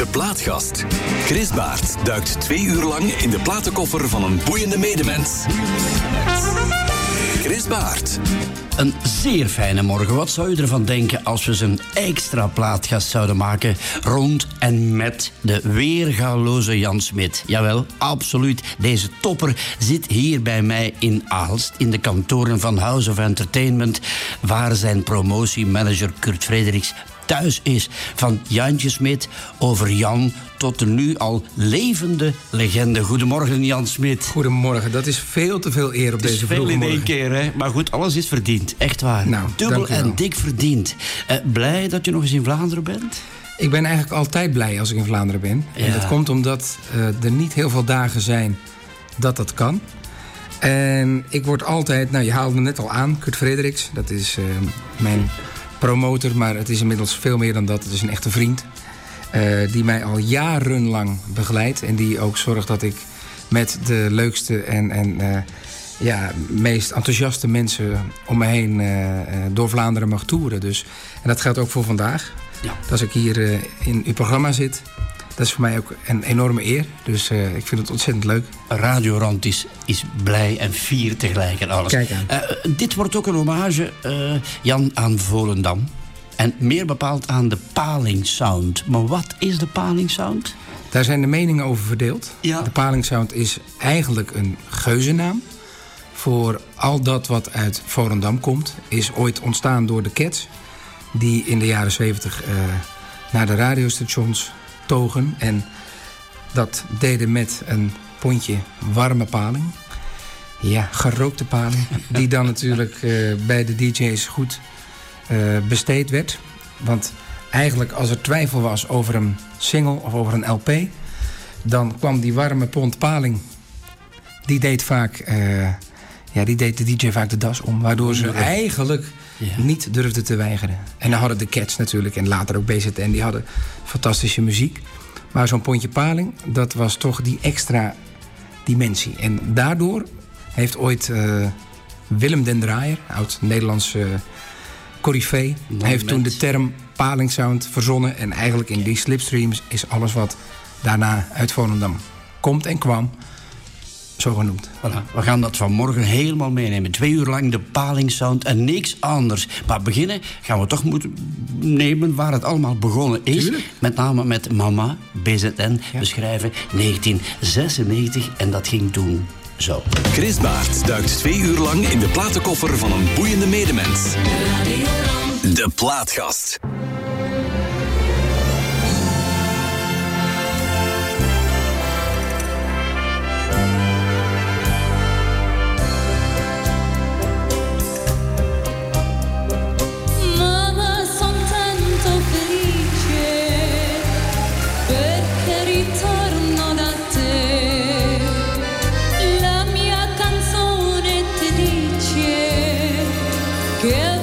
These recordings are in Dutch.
De Plaatgast. Chris Baert duikt twee uur lang in de platenkoffer van een boeiende medemens. Chris Baert. Een zeer fijne morgen. Wat zou u ervan denken als we een extra plaatgast zouden maken rond en met de weergaloze Jan Smit? Jawel, absoluut. Deze topper zit hier bij mij in Aalst, in de kantoren van House of Entertainment, waar zijn promotiemanager Kurt Frederiks thuis is. Van Jantje Smit over Jan tot de nu al levende legende. Goedemorgen, Jan Smit. Goedemorgen, dat is veel te veel eer op deze vroege morgen. veel in één keer, hè? Maar goed, alles is verdiend. Echt waar. Nou, Dubbel en dik verdiend. Uh, blij dat je nog eens in Vlaanderen bent? Ik ben eigenlijk altijd blij als ik in Vlaanderen ben. Ja. En dat komt omdat uh, er niet heel veel dagen zijn dat dat kan. En ik word altijd, nou je haalde me net al aan, Kurt Frederiks. Dat is uh, mijn promotor, maar het is inmiddels veel meer dan dat. Het is een echte vriend. Uh, die mij al jarenlang begeleidt. En die ook zorgt dat ik met de leukste en, en uh, ja, meest enthousiaste mensen om me heen uh, door Vlaanderen mag toeren. Dus, en dat geldt ook voor vandaag. Ja. Als ik hier in uw programma zit, dat is voor mij ook een enorme eer. Dus uh, ik vind het ontzettend leuk. Radio Rand is, is blij en fier tegelijk en alles. Kijk aan. Uh, dit wordt ook een hommage, uh, Jan, aan Volendam. En meer bepaald aan de Paling Sound. Maar wat is de Paling Sound? Daar zijn de meningen over verdeeld. Ja. De Paling Sound is eigenlijk een geuzennaam. Voor al dat wat uit Volendam komt. Is ooit ontstaan door de Cats. Die in de jaren 70 naar de radiostations togen. En dat deden met een pondje warme paling. Ja, gerookte paling. Die dan natuurlijk uh, bij de DJ's goed uh, besteed werd. Want eigenlijk als er twijfel was over een single of over een LP... dan kwam die warme pond paling... die deed vaak... Uh, ja, die deed de DJ vaak de das om. Waardoor ze eigenlijk ja. niet durfden te weigeren. En dan hadden de Cats natuurlijk en later ook BZN... die hadden fantastische muziek. Maar zo'n pondje paling, dat was toch die extra dimensie. En daardoor heeft ooit uh, Willem den Draaier, oud-Nederlandse uh, corifee... heeft toen de term palingsound verzonnen. En eigenlijk in die slipstreams is alles wat daarna uit Volendam komt en kwam zo genoemd. Voilà. We gaan dat vanmorgen helemaal meenemen. Twee uur lang de palingsound en niks anders. Maar beginnen gaan we toch moeten nemen waar het allemaal begonnen is. Tuurlijk. Met name met Mama, BZN, ja. beschrijven 1996. En dat ging toen zo. Chris Baert duikt twee uur lang in de platenkoffer van een boeiende medemens. De Plaatgast.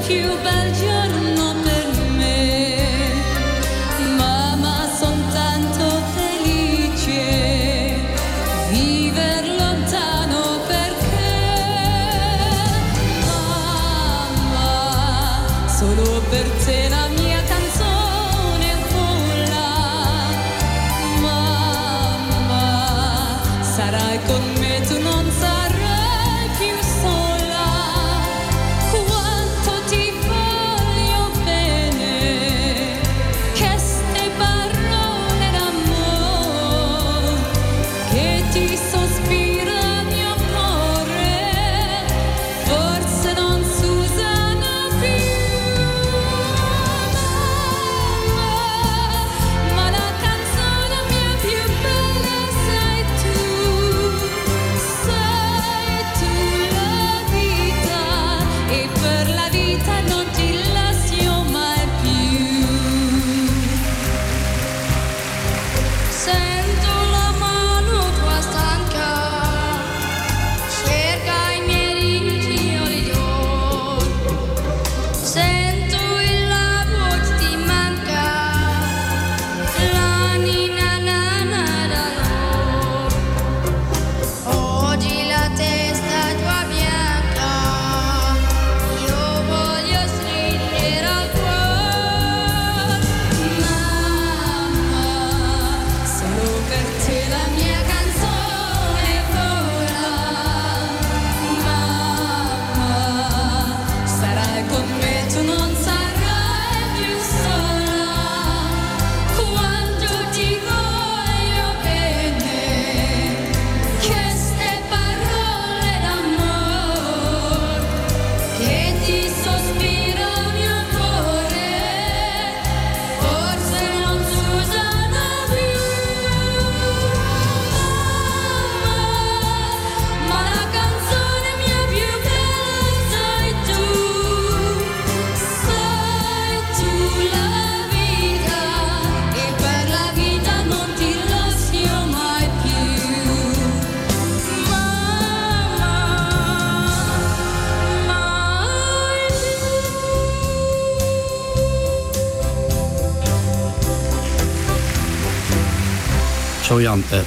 Più bel giorno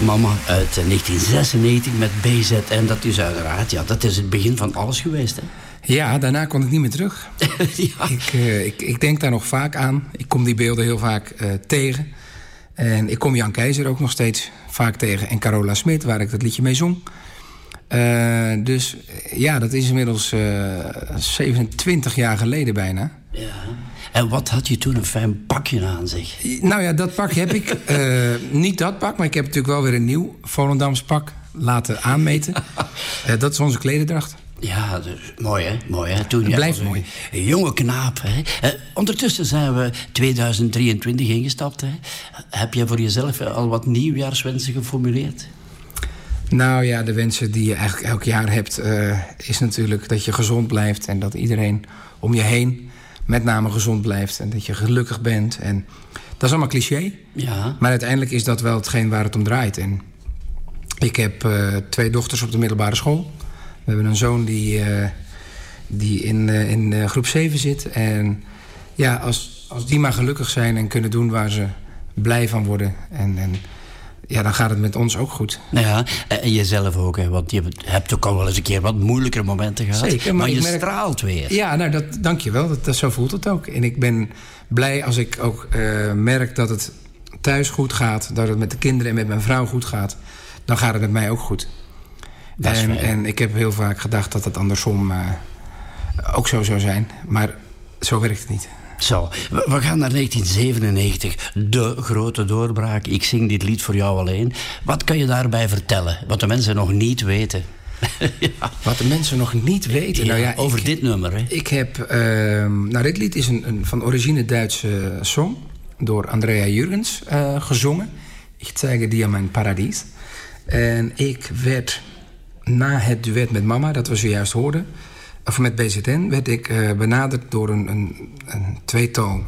mama uit 1996 met BZN, dat is uiteraard, ja, dat is het begin van alles geweest, hè? Ja, daarna kon ik niet meer terug. ja. ik, uh, ik, ik, denk daar nog vaak aan. Ik kom die beelden heel vaak uh, tegen. En ik kom Jan Keizer ook nog steeds vaak tegen. En Carola Smit, waar ik dat liedje mee zong. Uh, dus ja, dat is inmiddels 27 jaar geleden bijna. En wat had je toen een fijn pakje aan zich? Nou ja, dat pak heb ik. niet dat pak, maar ik heb natuurlijk wel weer een nieuw Volendams pak laten aanmeten. dat is onze klederdracht. Ja, dus, mooi hè, mooi hè. Toen, het blijft mooi. Een jonge knaap hè. Uh, ondertussen zijn we 2023 ingestapt hè. Heb je voor jezelf al wat nieuwjaarswensen geformuleerd? Nou ja, de wensen die je eigenlijk elk jaar hebt... Uh, is natuurlijk dat je gezond blijft... en dat iedereen om je heen met name gezond blijft... en dat je gelukkig bent. En dat is allemaal cliché. Ja. Maar uiteindelijk is dat wel hetgeen waar het om draait. En ik heb uh, twee dochters op de middelbare school... We hebben een zoon die, uh, die in, uh, in groep 7 zit. En ja, als, als die maar gelukkig zijn en kunnen doen waar ze blij van worden. En, en ja, dan gaat het met ons ook goed. Nou ja, en jezelf ook, hè, want je hebt ook al wel eens een keer wat moeilijkere momenten gehad. Zeker, maar, maar je merk... straalt weer. Ja, nou, dat, dank je wel. Dat, dat, zo voelt het ook. En ik ben blij als ik ook merk dat het thuis goed gaat. Dat het met de kinderen en met mijn vrouw goed gaat. Dan gaat het met mij ook goed. En, en, ik heb heel vaak gedacht dat het andersom uh, ook zo zou zijn. Maar zo werkt het niet. Zo, we gaan naar 1997. De grote doorbraak. Ik zing dit lied voor jou alleen. Wat kan je daarbij vertellen? Wat de mensen nog niet weten. ja. Wat de mensen nog niet weten? Ja, nou ja, over ik, dit nummer, hè? Ik heb... Uh, nou, dit lied is een, een van origine Duitse song. Door Andrea Jurgens uh, gezongen. Ik zeige dir mijn paradies. En ik werd na het duet met mama, dat we zojuist hoorden... of met BZN, werd ik uh, benaderd door een, een, een, tweetal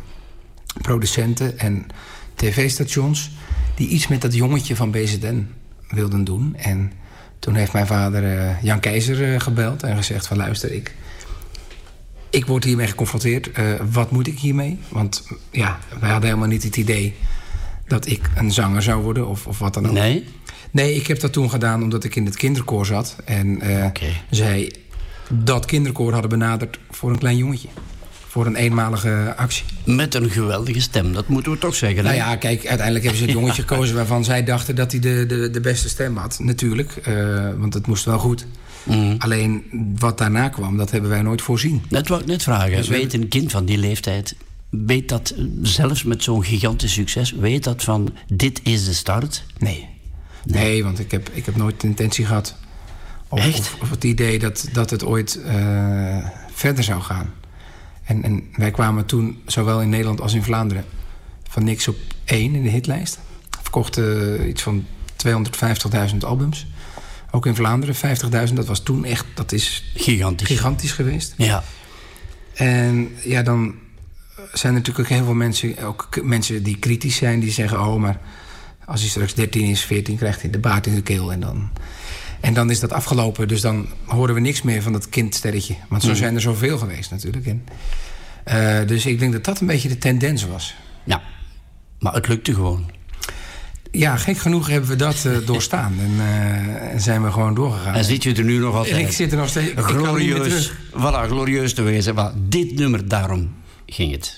producenten en tv-stations... die iets met dat jongetje van BZN wilden doen. En toen heeft mijn vader uh, Jan Keizer uh, gebeld en gezegd van... luister, ik, ik word hiermee geconfronteerd. wat moet ik hiermee? Want ja, wij hadden helemaal niet het idee dat ik een zanger zou worden of, of wat dan ook. Nee? Nee, ik heb dat toen gedaan omdat ik in het kinderkoor zat. En uh, okay. zij dat kinderkoor hadden benaderd voor een klein jongetje. Voor een eenmalige actie. Met een geweldige stem, dat moeten we toch zeggen. Nou ja, kijk, uiteindelijk hebben ze het jongetje gekozen... waarvan zij dachten dat hij de, de, de beste stem had. Natuurlijk, uh, want het moest wel goed. Mm. Alleen wat daarna kwam, dat hebben wij nooit voorzien. Dat wou ik net vragen. Dus weet een kind van die leeftijd... weet dat zelfs met zo'n gigantisch succes... weet dat van dit is de start? Nee. Nee, nee want ik heb, ik heb nooit de intentie gehad... Of, of, of het idee dat, dat het ooit uh, verder zou gaan. En, en wij kwamen toen, zowel in Nederland als in Vlaanderen... van niks op één in de hitlijst. Verkochten uh, iets van 250.000 albums. Ook in Vlaanderen 50.000. Dat was toen echt, dat is gigantisch, gigantisch geweest. Ja. En ja, dan zijn er natuurlijk ook heel veel mensen... ook mensen die kritisch zijn, die zeggen... oh, maar als hij straks 13 is, 14, krijgt hij de baard in de keel. En dan, en dan is dat afgelopen. Dus dan horen we niks meer van dat kindsterretje. Want zo mm. zijn er zoveel geweest natuurlijk. En, uh, dus ik denk dat dat een beetje de tendens was. Ja, maar het lukte gewoon. Ja, gek genoeg hebben we dat uh, doorstaan. en uh, zijn we gewoon doorgegaan. En zit je er nu nog altijd? En ik zit er nog steeds. Glorieus. Voilà, glorieus te wezen. Maar dit nummer, daarom ging het.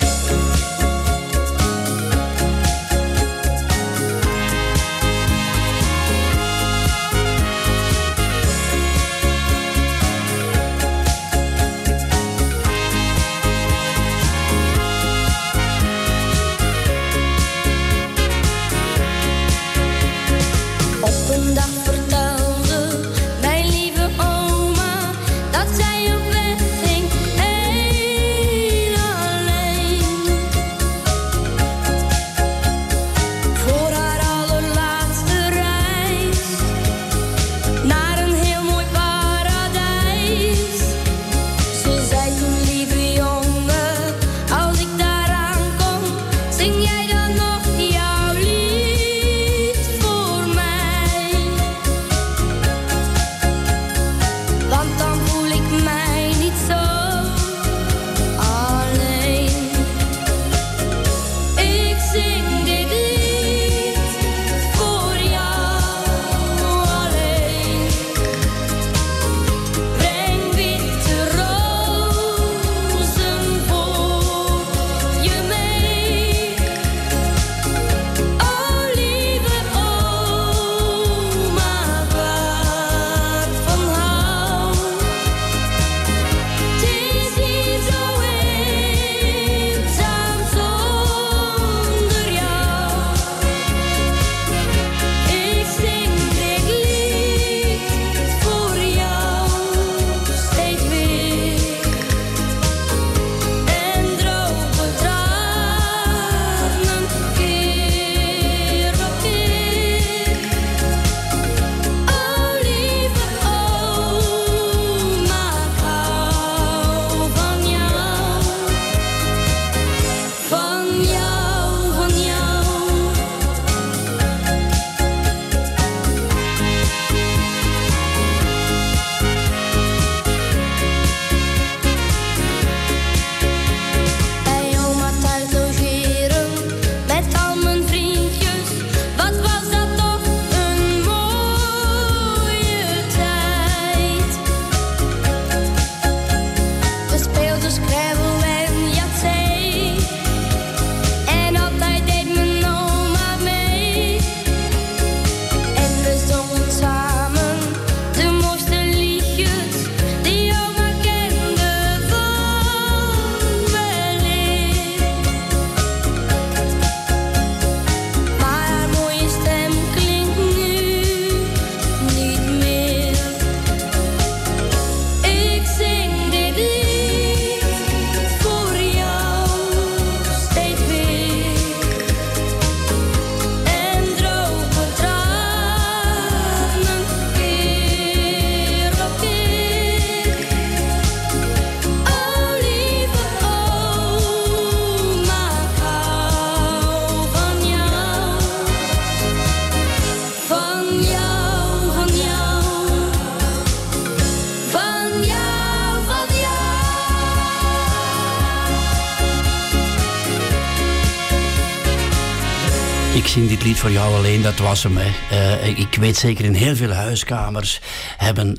Voor jou alleen, dat was hem. Hè. Uh, ik weet zeker in heel veel huiskamers hebben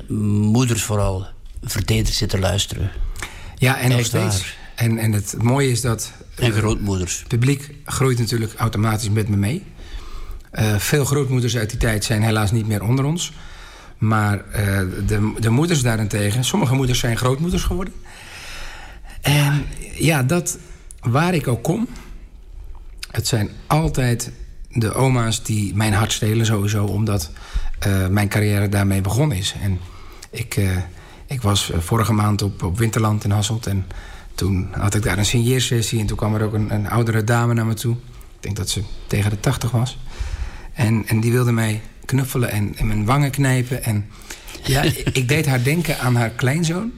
moeders vooral vertederd zitten luisteren. Ja, en nog steeds. En, en het mooie is dat... En grootmoeders. Het publiek groeit natuurlijk automatisch met me mee. Uh, veel grootmoeders uit die tijd zijn helaas niet meer onder ons. Maar uh, de, de moeders daarentegen... Sommige moeders zijn grootmoeders geworden. En ja, dat... Waar ik ook kom... Het zijn altijd de oma's die mijn hart stelen sowieso... omdat uh, mijn carrière daarmee begonnen is. En ik, uh, ik was vorige maand op, op Winterland in Hasselt... en toen had ik daar een signeersessie... en toen kwam er ook een, een oudere dame naar me toe. Ik denk dat ze tegen de tachtig was. En, en die wilde mij knuffelen en, en mijn wangen knijpen. En ja, ik deed haar denken aan haar kleinzoon.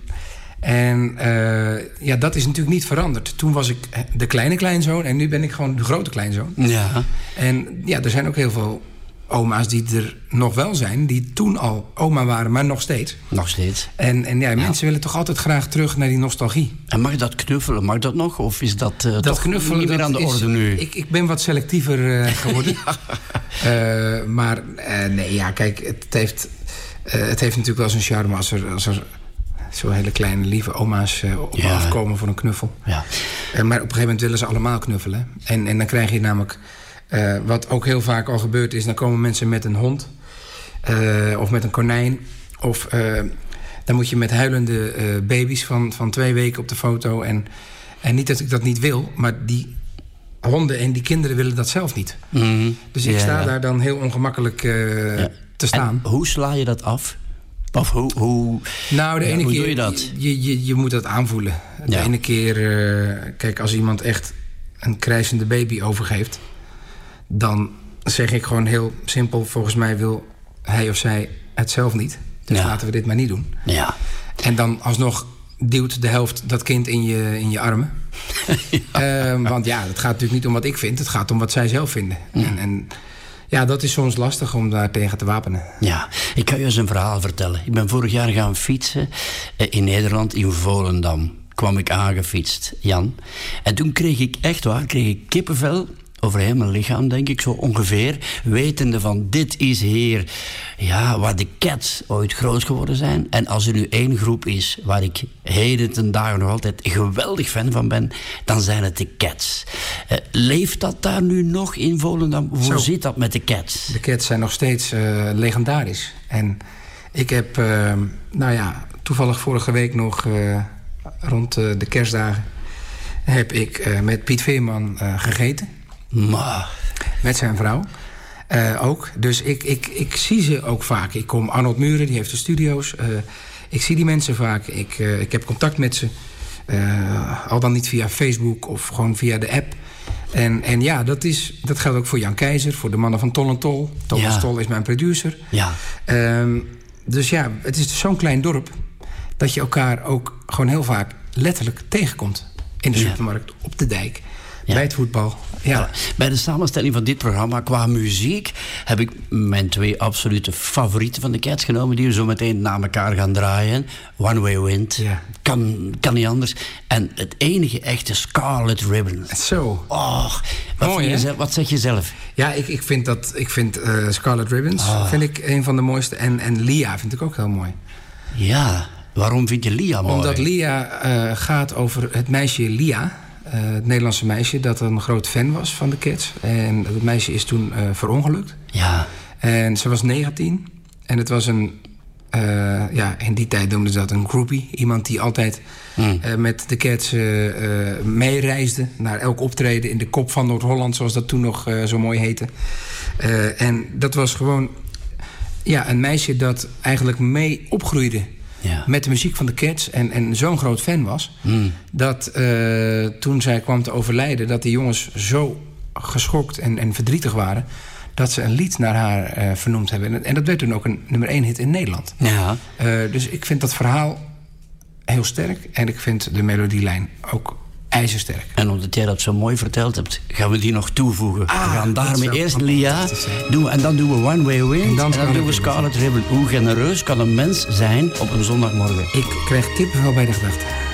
En uh, ja, dat is natuurlijk niet veranderd. Toen was ik de kleine kleinzoon en nu ben ik gewoon de grote kleinzoon. Ja. En ja, er zijn ook heel veel oma's die er nog wel zijn... die toen al oma waren, maar nog steeds. Nog steeds. En, en ja, mensen willen toch altijd graag terug naar die nostalgie. En mag dat knuffelen, mag dat nog? Of is dat, uh, dat knuffelen, niet meer aan de orde nu? Ik, ik ben wat selectiever uh, geworden. ja. maar nee, ja, kijk, het heeft, het heeft natuurlijk wel zijn charme... als er, als er zo hele kleine lieve oma's op ja. afkomen voor een knuffel. Ja. maar op een gegeven moment willen ze allemaal knuffelen. En, en dan krijg je namelijk uh, wat ook heel vaak al gebeurd is... dan komen mensen met een hond of met een konijn... of dan moet je met huilende baby's van, van twee weken op de foto... En, en niet dat ik dat niet wil, maar die honden en die kinderen willen dat zelf niet. Mm -hmm. Dus ik ja, sta ja. daar dan heel ongemakkelijk ja. te staan. En hoe sla je dat af? Of hoe, hoe, nou, de ene hoe keer, doe je dat? Je, je, je moet dat aanvoelen. De ene keer, kijk, als iemand echt een krijzende baby overgeeft dan zeg ik gewoon heel simpel... volgens mij wil hij of zij het zelf niet. Dus ja. laten we dit maar niet doen. Ja. En dan alsnog duwt de helft dat kind in je, in je armen. ja. Uh, want ja, het gaat natuurlijk niet om wat ik vind. Het gaat om wat zij zelf vinden. En, en ja, dat is soms lastig om daar tegen te wapenen. Ja, ik kan je eens een verhaal vertellen. Ik ben vorig jaar gaan fietsen in Nederland, in Volendam. Kwam ik aangefietst, Jan. En toen kreeg ik echt waar, kreeg ik kippenvel over heel mijn lichaam, denk ik, zo ongeveer. Wetende van, dit is hier ja, waar de Cats ooit groot geworden zijn. En als er nu één groep is waar ik heden ten dagen nog altijd geweldig fan van ben... dan zijn het de Cats. Uh, leeft dat daar nu nog in Volendam? Hoe zo. zit dat met de Cats? De Cats zijn nog steeds uh, legendarisch. En ik heb, uh, nou ja, toevallig vorige week nog... rond de kerstdagen heb ik met Piet Veerman gegeten... Maar. Met zijn vrouw. Uh, ook. Dus ik, ik, ik zie ze ook vaak. Ik kom Arnold Muren, die heeft de studio's. Uh, ik zie die mensen vaak. Ik, uh, ik heb contact met ze. al dan niet via Facebook of gewoon via de app. En, en ja, dat, is, dat geldt ook voor Jan Keizer, voor de mannen van Tol en Tol. Thomas ja. Tol is mijn producer. Ja. Um, dus ja, het is zo'n klein dorp... dat je elkaar ook gewoon heel vaak letterlijk tegenkomt. In de supermarkt, op de dijk, ja. bij het voetbal. Ja. Bij de samenstelling van dit programma qua muziek heb ik mijn twee absolute favorieten van de Cats genomen, die we zo meteen na elkaar gaan draaien. One Way Wind, ja. kan, kan niet anders. En het enige echte Scarlet Ribbon. Zo. Oh, wat, Mooi, je zelf, wat zeg je zelf? Ja, ik, ik vind, dat, ik vind uh, Scarlet Ribbons oh. vind ik een van de mooiste. En, en Lia vind ik ook heel mooi. Ja, waarom vind je Lia mooi? Omdat Lia uh, gaat over het meisje Lia. Het Nederlandse meisje dat een groot fan was van de Cats. En dat meisje is toen uh, verongelukt. Ja. En ze was 19. En het was een... Uh, ja, in die tijd noemden ze dat een groupie. Iemand die altijd mm. met de Cats meereisde... naar elk optreden in de kop van Noord-Holland... zoals dat toen nog zo mooi heette. en dat was gewoon ja, een meisje dat eigenlijk mee opgroeide ja. met de muziek van de Cats en, en zo'n groot fan was... Mm. dat uh, toen zij kwam te overlijden... dat die jongens zo geschokt en, en verdrietig waren... dat ze een lied naar haar uh, vernoemd hebben. En, en, dat werd toen ook een nummer één hit in Nederland. Ja. Uh, dus ik vind dat verhaal heel sterk. En ik vind de melodielijn ook ijzersterk. En omdat jij dat zo mooi verteld hebt, gaan we die nog toevoegen. Ah, we gaan daarmee eerst Lia doen en dan doen we One Way Wind en dan, en dan doen we Scarlet Ribbon. Hoe genereus kan een mens zijn op een zondagmorgen? Ik krijg kippenvel bij de gedachte.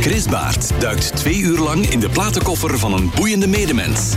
Chris Baart duikt twee uur lang in de platenkoffer van een boeiende medemens.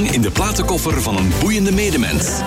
In de platenkoffer van een boeiende medemens.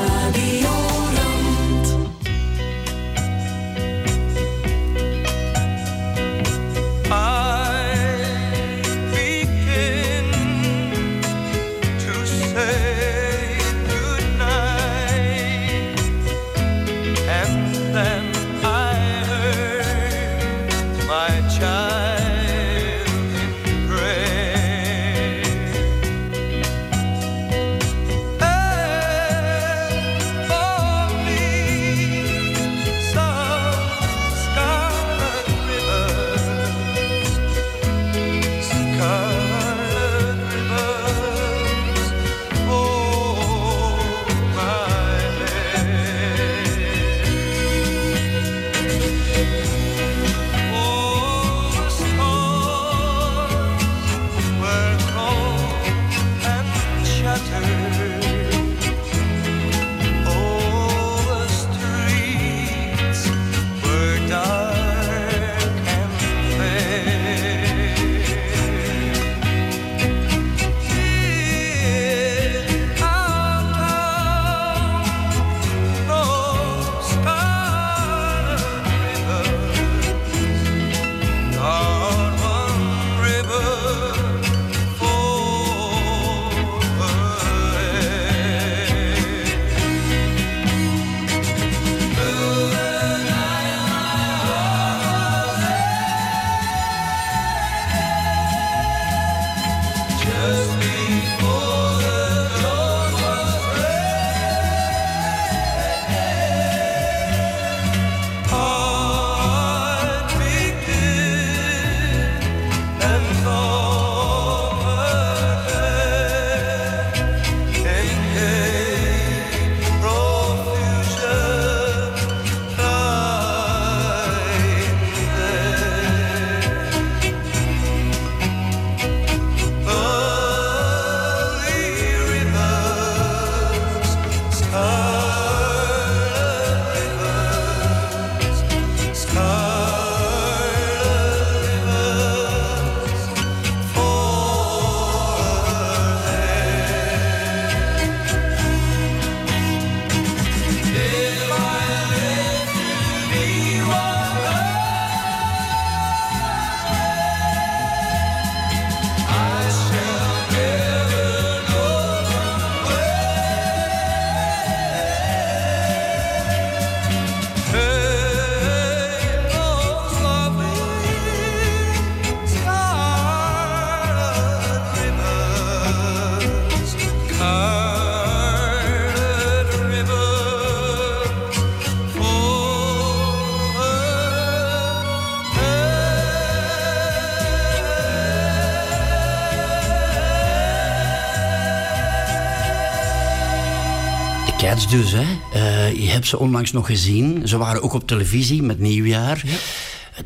Dus, hè. Uh, je hebt ze onlangs nog gezien. Ze waren ook op televisie met Nieuwjaar.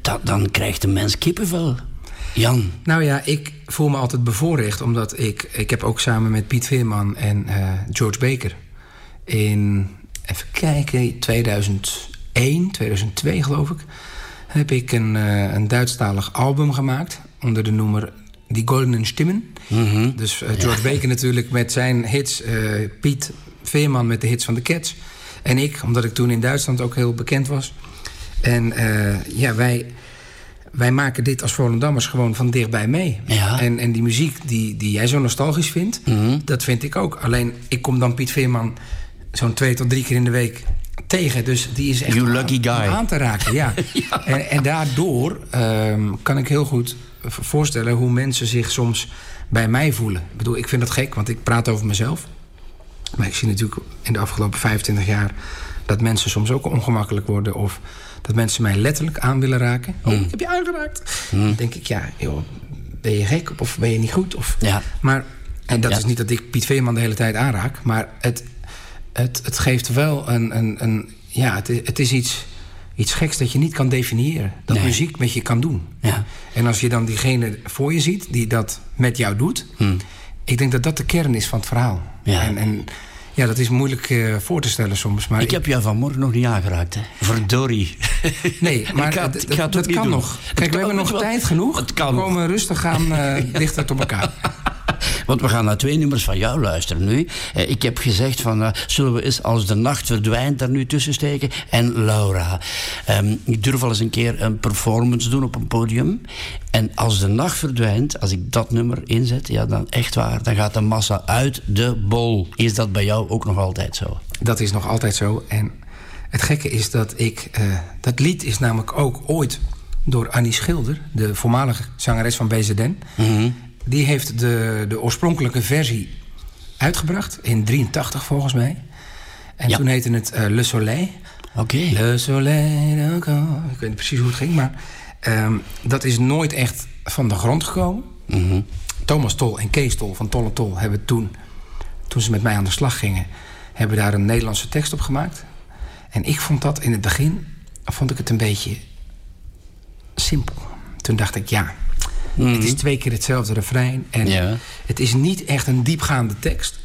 Ja. dan krijgt de mens kippenvel. Jan? Nou ja, ik voel me altijd bevoorrecht... omdat ik... Ik heb ook samen met Piet Veerman en uh, George Baker... in, even kijken, 2001, 2002 geloof ik... heb ik een, uh, een Duitsstalig album gemaakt... onder de noemer Die Goldenen Stimmen. Mm -hmm. Dus uh, George ja. Baker natuurlijk met zijn hits... Piet Veerman met de hits van de Cats... en ik, omdat ik toen in Duitsland ook heel bekend was... En ja, wij wij maken dit als Volendammers gewoon van dichtbij mee. Ja. En, en die muziek die, die jij zo nostalgisch vindt, mhm. dat vind ik ook. Alleen, ik kom dan Piet Veerman zo'n twee tot drie keer in de week tegen. Dus die is echt you lucky guy. aan te raken. Ja. En, en, daardoor um, kan ik heel goed voorstellen hoe mensen zich soms bij mij voelen. Ik bedoel, ik vind dat gek, want ik praat over mezelf. Maar ik zie natuurlijk in de afgelopen 25 jaar dat mensen soms ook ongemakkelijk worden of dat mensen mij letterlijk aan willen raken. Oh, ik heb je aangeraakt. Mm. Dan denk ik, ja, joh, ben je gek of ben je niet goed? Of, ja. Maar, en dat is niet dat ik Piet Veerman de hele tijd aanraak. Maar het, het, het geeft wel een... een, een ja, het, het is iets, iets geks dat je niet kan definiëren. Dat muziek met je kan doen. Ja. En als je dan diegene voor je ziet die dat met jou doet... Mm. Ik denk dat dat de kern is van het verhaal. Ja. En, en ja, dat is moeilijk uh, voor te stellen soms. Maar ik heb jou vanmorgen nog niet aangeraakt, hè? Verdorie. Nee, maar dat kan nog. Kijk, we hebben nog tijd genoeg. Het kan we komen rustig gaan uh, dichter op elkaar. Want we gaan naar twee nummers van jou luisteren nu. Eh, ik heb gezegd van, uh, zullen we eens als de nacht verdwijnt daar nu tussen steken? En Laura. Um, ik durf al eens een keer een performance doen op een podium. En als de nacht verdwijnt, als ik dat nummer inzet, ja, dan echt waar, dan gaat de massa uit de bol. Is dat bij jou ook nog altijd zo? Dat is nog altijd zo. En het gekke is dat ik... Uh, dat lied is namelijk ook ooit door Annie Schilder... de voormalige zangeres van BZN... Mm die heeft de, de oorspronkelijke versie uitgebracht. In 83 volgens mij. En toen heette het uh, Le Soleil. Oké. Le Soleil. Ik weet niet precies hoe het ging. Maar um, dat is nooit echt van de grond gekomen. Mm -hmm. Thomas Tol en Kees Tol van Tolle Tol hebben toen... toen ze met mij aan de slag gingen... hebben daar een Nederlandse tekst op gemaakt. En ik vond dat in het begin... vond ik het een beetje simpel. Toen dacht ik, ja, het is mhm. twee keer hetzelfde refrein. En ja. het is niet echt een diepgaande tekst.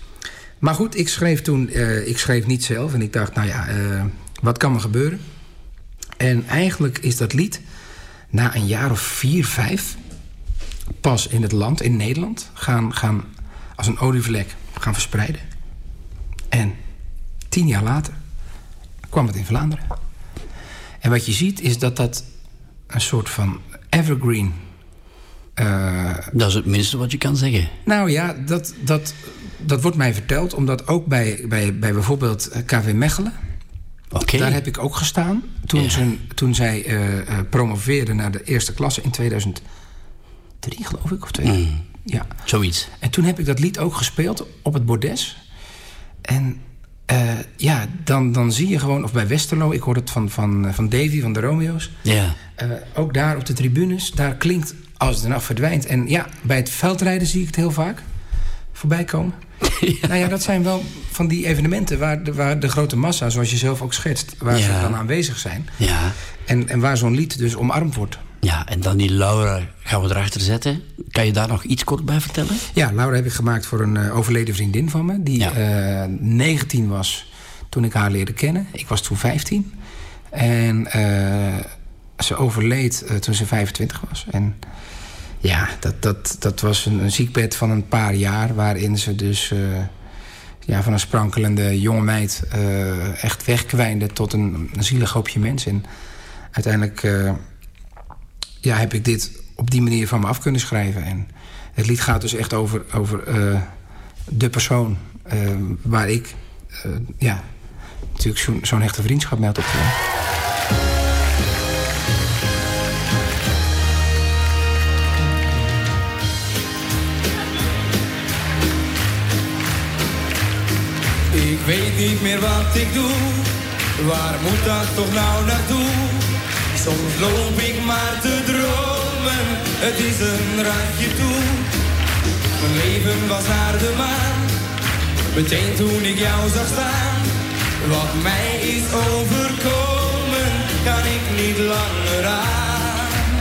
Maar goed, ik schreef toen... Uh, ik schreef niet zelf. En ik dacht, nou ja, uh, wat kan er gebeuren? En eigenlijk is dat lied... na een jaar of vier, vijf... pas in het land, in Nederland... gaan, gaan als een olievlek gaan verspreiden. En tien jaar later kwam het in Vlaanderen. En wat je ziet is dat dat een soort van evergreen uh, dat is het minste wat je kan zeggen. Nou ja, dat, dat, dat wordt mij verteld. Omdat ook bij, bij, bij bijvoorbeeld eh, KV Mechelen... Okay. Daar heb ik ook gestaan. Toen, ja. ze, toen zij uh, uh, promoveerde naar de eerste klasse in 2003, geloof ik. Of twee. Mm. Ja. Zoiets. En toen heb ik dat lied ook gespeeld op het bordes. En uh, ja, dan, dan zie je gewoon... Of bij Westerlo, ik hoor het van, van, van Davy, van de Romeo's. Ja. ook daar op de tribunes, daar klinkt als het nou verdwijnt. En ja, bij het veldrijden zie ik het heel vaak voorbij komen. Ja. Nou ja, dat zijn wel van die evenementen waar de, waar de grote massa, zoals je zelf ook schetst, waar ze dan aanwezig zijn. Ja. En, en waar zo'n lied dus omarmd wordt. Ja, en dan die Laura gaan we erachter zetten. Kan je daar nog iets kort bij vertellen? Ja, Laura heb ik gemaakt voor een uh, overleden vriendin van me. Die ja. uh, 19 was toen ik haar leerde kennen. Ik was toen 15. En uh, ze overleed toen ze 25 was. En ja, dat, dat, dat was een, ziekbed van een paar jaar... waarin ze dus uh, ja, van een sprankelende jonge meid... Uh, echt wegkwijnde tot een, zielig hoopje mens. En uiteindelijk uh, ja, heb ik dit op die manier van me af kunnen schrijven. En het lied gaat dus echt over, over de persoon waar ik... ja, natuurlijk zo'n zo'n hechte vriendschap mee had. weet niet meer wat ik doe. Waar moet dat toch nou naartoe? Soms loop ik maar te dromen, het is een randje toe. Mijn leven was naar de maan, meteen toen ik jou zag staan. Wat mij is overkomen, kan ik niet langer aan.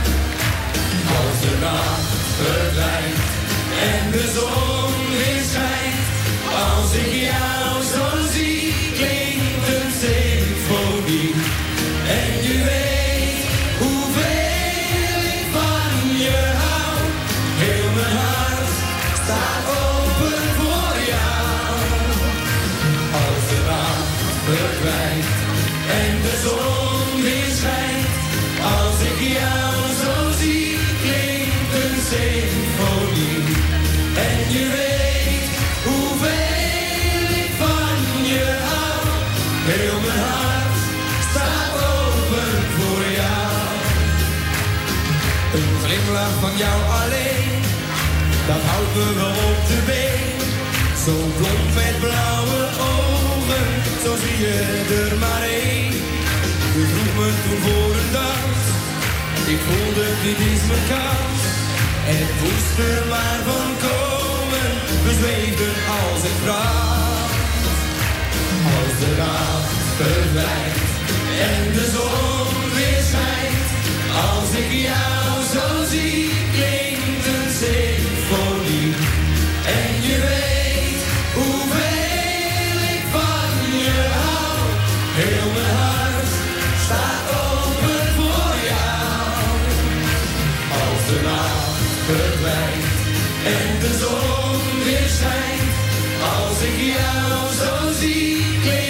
Als de nacht verdwijnt en de zon weer schijnt, als ik jou lopen we op de been. Zo blond met blauwe ogen, zo zie je er maar één. We roepen toen voor een dans, ik voelde dit is mijn kans. En het moest er maar van komen, we zweven als ik brand. Als de nacht verdwijnt en de zon weer schijnt, als ik jou zo zie klinkt. seguirão é sozinho.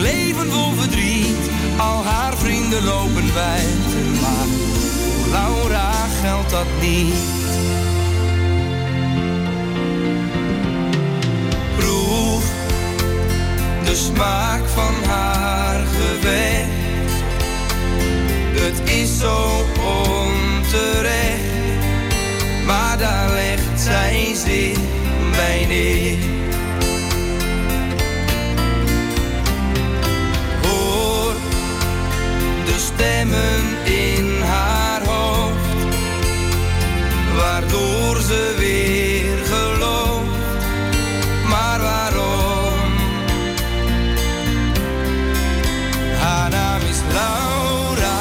leven vol verdriet. Al haar vrienden lopen wij, maar voor Laura geldt dat niet. Proef de smaak van haar gevecht. Het is zo onterecht, maar daar legt zij zich bij neer stemmen in haar hoofd, waardoor ze weer gelooft. Maar waarom? Haar naam is Laura,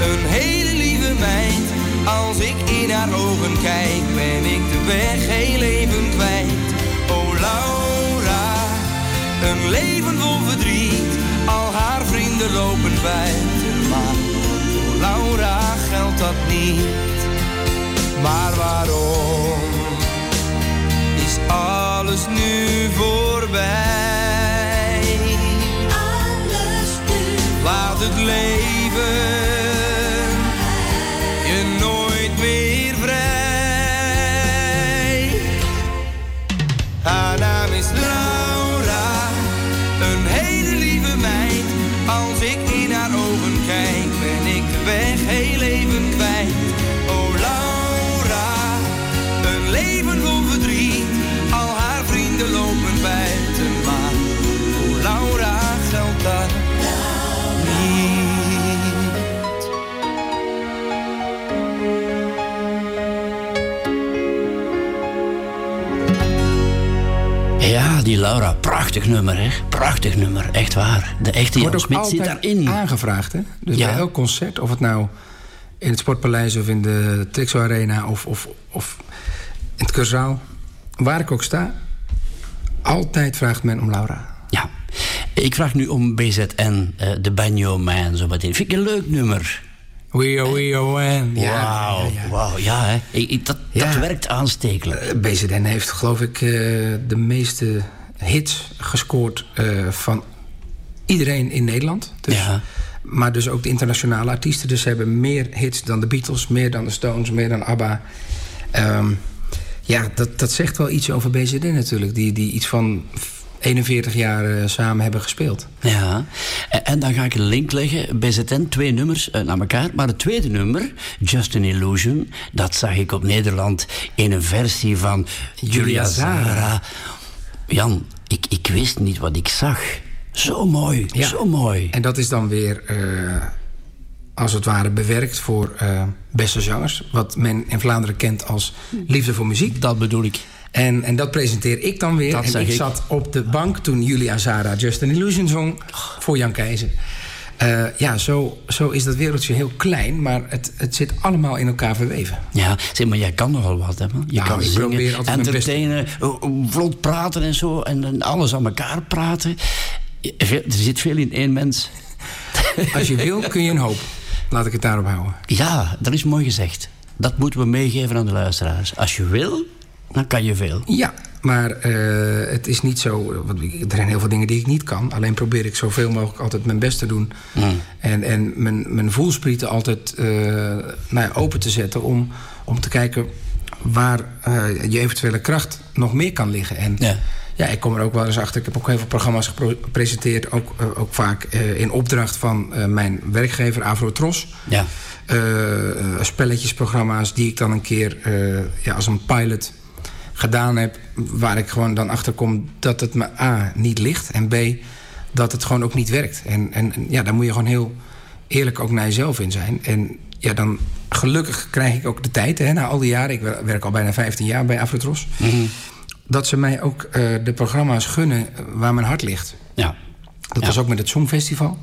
een hele lieve meid. Als ik in haar ogen kijk, ben ik de weg heel even kwijt. Oh Laura, een leven vol verdriet, al haar vrienden lopen bij. Niet. Maar waarom is alles nu voorbij? Alles nu. Laat het leven Laura, prachtig nummer, hè? Prachtig nummer, echt waar. De echte Jan Smit zit altijd daarin. aangevraagd, hè? Dus Ja. bij elk concert, of het nou in het Sportpaleis of in de Trixo Arena of, of, of in het Curzaal, waar ik ook sta, altijd vraagt men om Laura. Ja. Ik vraag nu om BZN, eh, de Banjo Man, zo meteen. Vind ik een leuk nummer. We are, we are when. Wauw, Ja, ja. wauw, ja, hè? Ik, ik- dat, dat werkt aanstekelijk. Eh, BZN heeft geloof ik eh, de meeste hits gescoord eh, van iedereen in Nederland. Dus, Ja. Maar dus ook de internationale artiesten. Dus ze hebben meer hits dan de Beatles, meer dan de Stones, meer dan ABBA. Ehm, ja, dat, dat zegt wel iets over BZN natuurlijk. Die, die iets van 41 jaar eh, samen hebben gespeeld. Ja, en, dan ga ik een link leggen. BZN, twee nummers eh, naar elkaar. Maar het tweede nummer, Just an Illusion... dat zag ik op Nederland in een versie van Julia Julia Zara. Jan, ik, ik wist niet wat ik zag. Zo mooi, Ja. zo mooi. En dat is dan weer, eh, als het ware, bewerkt voor eh, beste zangers. Wat men in Vlaanderen kent als liefde voor muziek. Dat bedoel ik. En, en dat presenteer ik dan weer. Dat en ik, ik. zat op de bank toen Julia Zara Just an Illusion zong voor Jan Keizer. Eh, ja, zo, zo is dat wereldje heel klein, maar het, het zit allemaal in elkaar verweven. Ja, zeg maar, jij kan nogal wat, hè, man. Je Ja, kan zingen, entertainen, vlot praten en zo. En, en alles aan elkaar praten. Er zit veel in één mens. Als je wil, kun je een hoop. Laat ik het daarop houden. Ja, dat is mooi gezegd. Dat moeten we meegeven aan de luisteraars. Als je wil, dan kan je veel. Ja, maar eh, het is niet zo... Want er zijn heel veel dingen die ik niet kan. Alleen probeer ik zoveel mogelijk altijd mijn best te doen. En, en mijn, mijn voelsprieten altijd eh, nou ja, open te zetten... om, om te kijken waar eh, je eventuele kracht nog meer kan liggen. En Ja. ja. ik kom er ook wel eens achter. Ik heb ook heel veel programma's gepresenteerd. Ook, ook vaak in opdracht van mijn werkgever Avrotros. Ja. Eh, eh, spelletjesprogramma's die ik dan een keer ja, als een pilot gedaan heb. Waar ik gewoon dan achter kom dat het me A niet ligt. En B dat het gewoon ook niet werkt. En, en ja, daar moet je gewoon heel eerlijk ook naar jezelf in zijn. En ja, dan gelukkig krijg ik ook de tijd. Hè, na al die jaren. Ik wer- werk al bijna 15 jaar bij Afrotros. Dat ze mij ook eh, de programma's gunnen waar mijn hart ligt. Ja. Dat Ja. was ook met het Songfestival.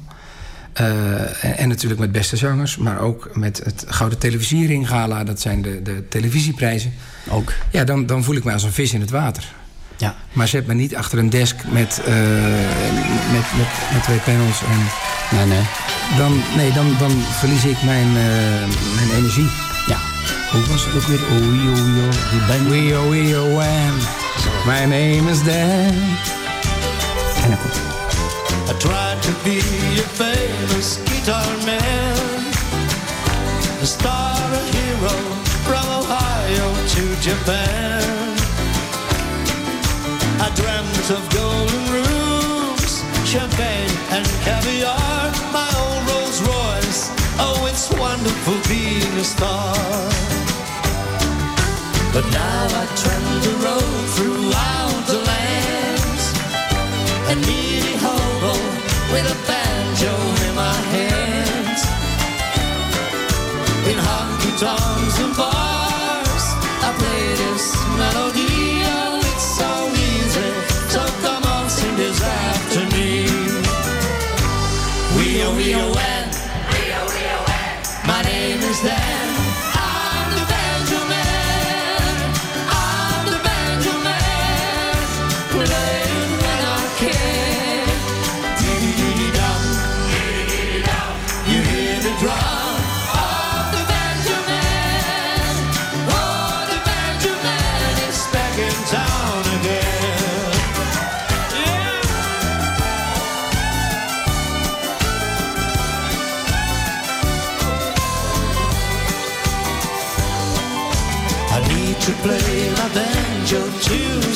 Eh, en, en natuurlijk met beste zangers, maar ook met het Gouden Televisiering Gala. Dat zijn de, de televisieprijzen. Ook. Ja, dan, dan voel ik me als een vis in het water. Ja. Maar zet me niet achter een desk met, eh, met, met, met twee panels. En Nee, nee. dan, nee, dan, dan verlies ik mijn, eh, mijn energie. Ja. Hoe was het ook weer? Oei, oei, oei. Die band. We oh, oh, my name is Dan. En dan komt I tried to be a famous guitar man, a star, a hero, from Ohio to Japan. I dreamt of golden rooms, champagne and caviar, my own Rolls Royce. Oh, it's wonderful being a star. But now I trend the road throughout the lands a needy hobo with a banjo in my hands. In honky tonks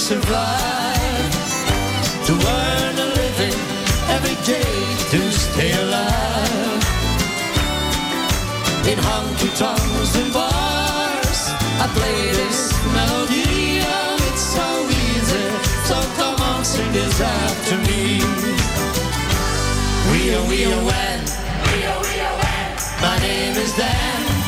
survive, to earn a living every day, to stay alive. In honky tonks and bars, I play this melody. Oh, it's so easy, so come on, sing this after me. We are, we are, when. We are, we are, when. My name is Dan.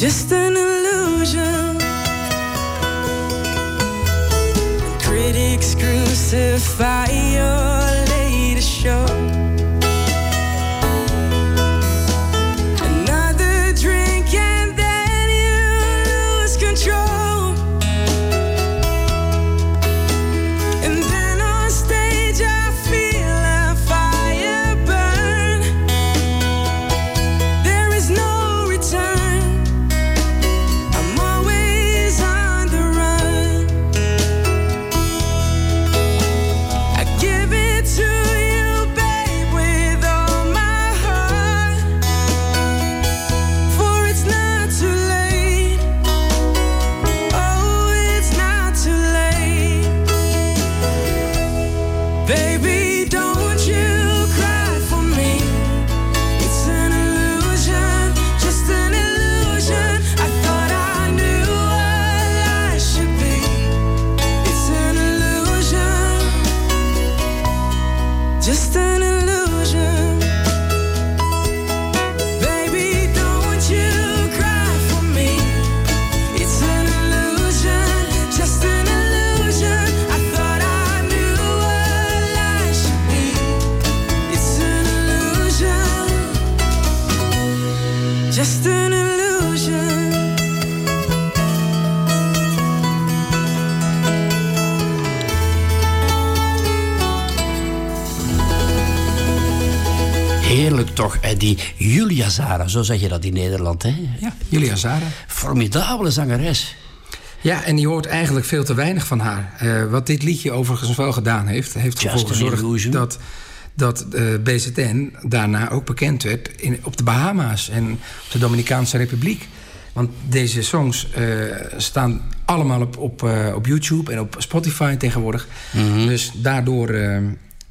just an illusion. Critics crucify die Julia Zara, zo zeg je dat in Nederland, hè? Ja, Julia Zara. Formidabele zangeres. Ja, en je hoort eigenlijk veel te weinig van haar. Eh, wat dit liedje overigens wel gedaan heeft... heeft ervoor gezorgd dat, dat eh, BZN daarna ook bekend werd... In, op de Bahama's en op de Dominicaanse Republiek. Want deze songs eh, staan allemaal op, op, op YouTube en op Spotify tegenwoordig. Mhm. Dus daardoor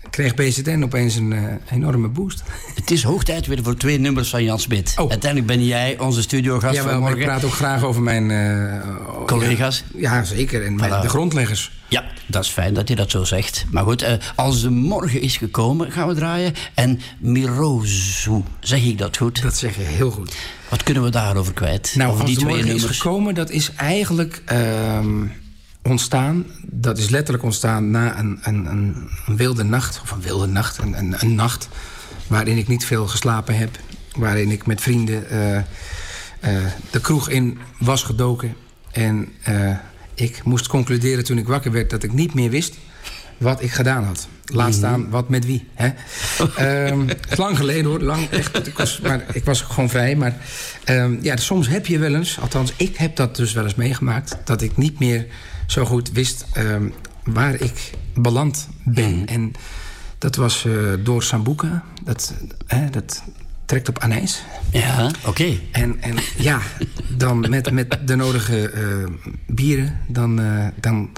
kreeg BZN opeens een eh, enorme boost. Het is hoog tijd weer voor twee nummers van Jan Smit. Oh. Uiteindelijk ben jij onze studiogast Ja, maar ik praat ook graag over mijn... eh, Collega's? Ja, ja, zeker. En mijn, Voilà. de grondleggers. Ja, dat is fijn dat je dat zo zegt. Maar goed, eh, als de morgen is gekomen, gaan we draaien. En Mirozu, zeg ik dat goed? Dat zeg je heel goed. Wat kunnen we daarover kwijt? Nou, over als die de twee morgen is gekomen, dat is eigenlijk ehm, ontstaan. Dat is letterlijk ontstaan na een, een, een, wilde nacht. Of een wilde nacht, een, een, een nacht. Waarin ik niet veel geslapen heb. Waarin ik met vrienden eh, eh, de kroeg in was gedoken. En eh, ik moest concluderen toen ik wakker werd dat ik niet meer wist wat ik gedaan had. Laat staan wat met wie. Hè? Ehm, lang geleden hoor, lang echt. Ik was, maar ik was gewoon vrij. Maar ehm, ja, soms heb je wel eens, althans ik heb dat dus wel eens meegemaakt... dat ik niet meer zo goed wist ehm, waar ik beland ben. En dat was eh, door Sambuca. Dat, hè, dat trekt op anijs. Ja, oké. En, en ja, dan met, met de nodige eh, bieren, dan, eh, dan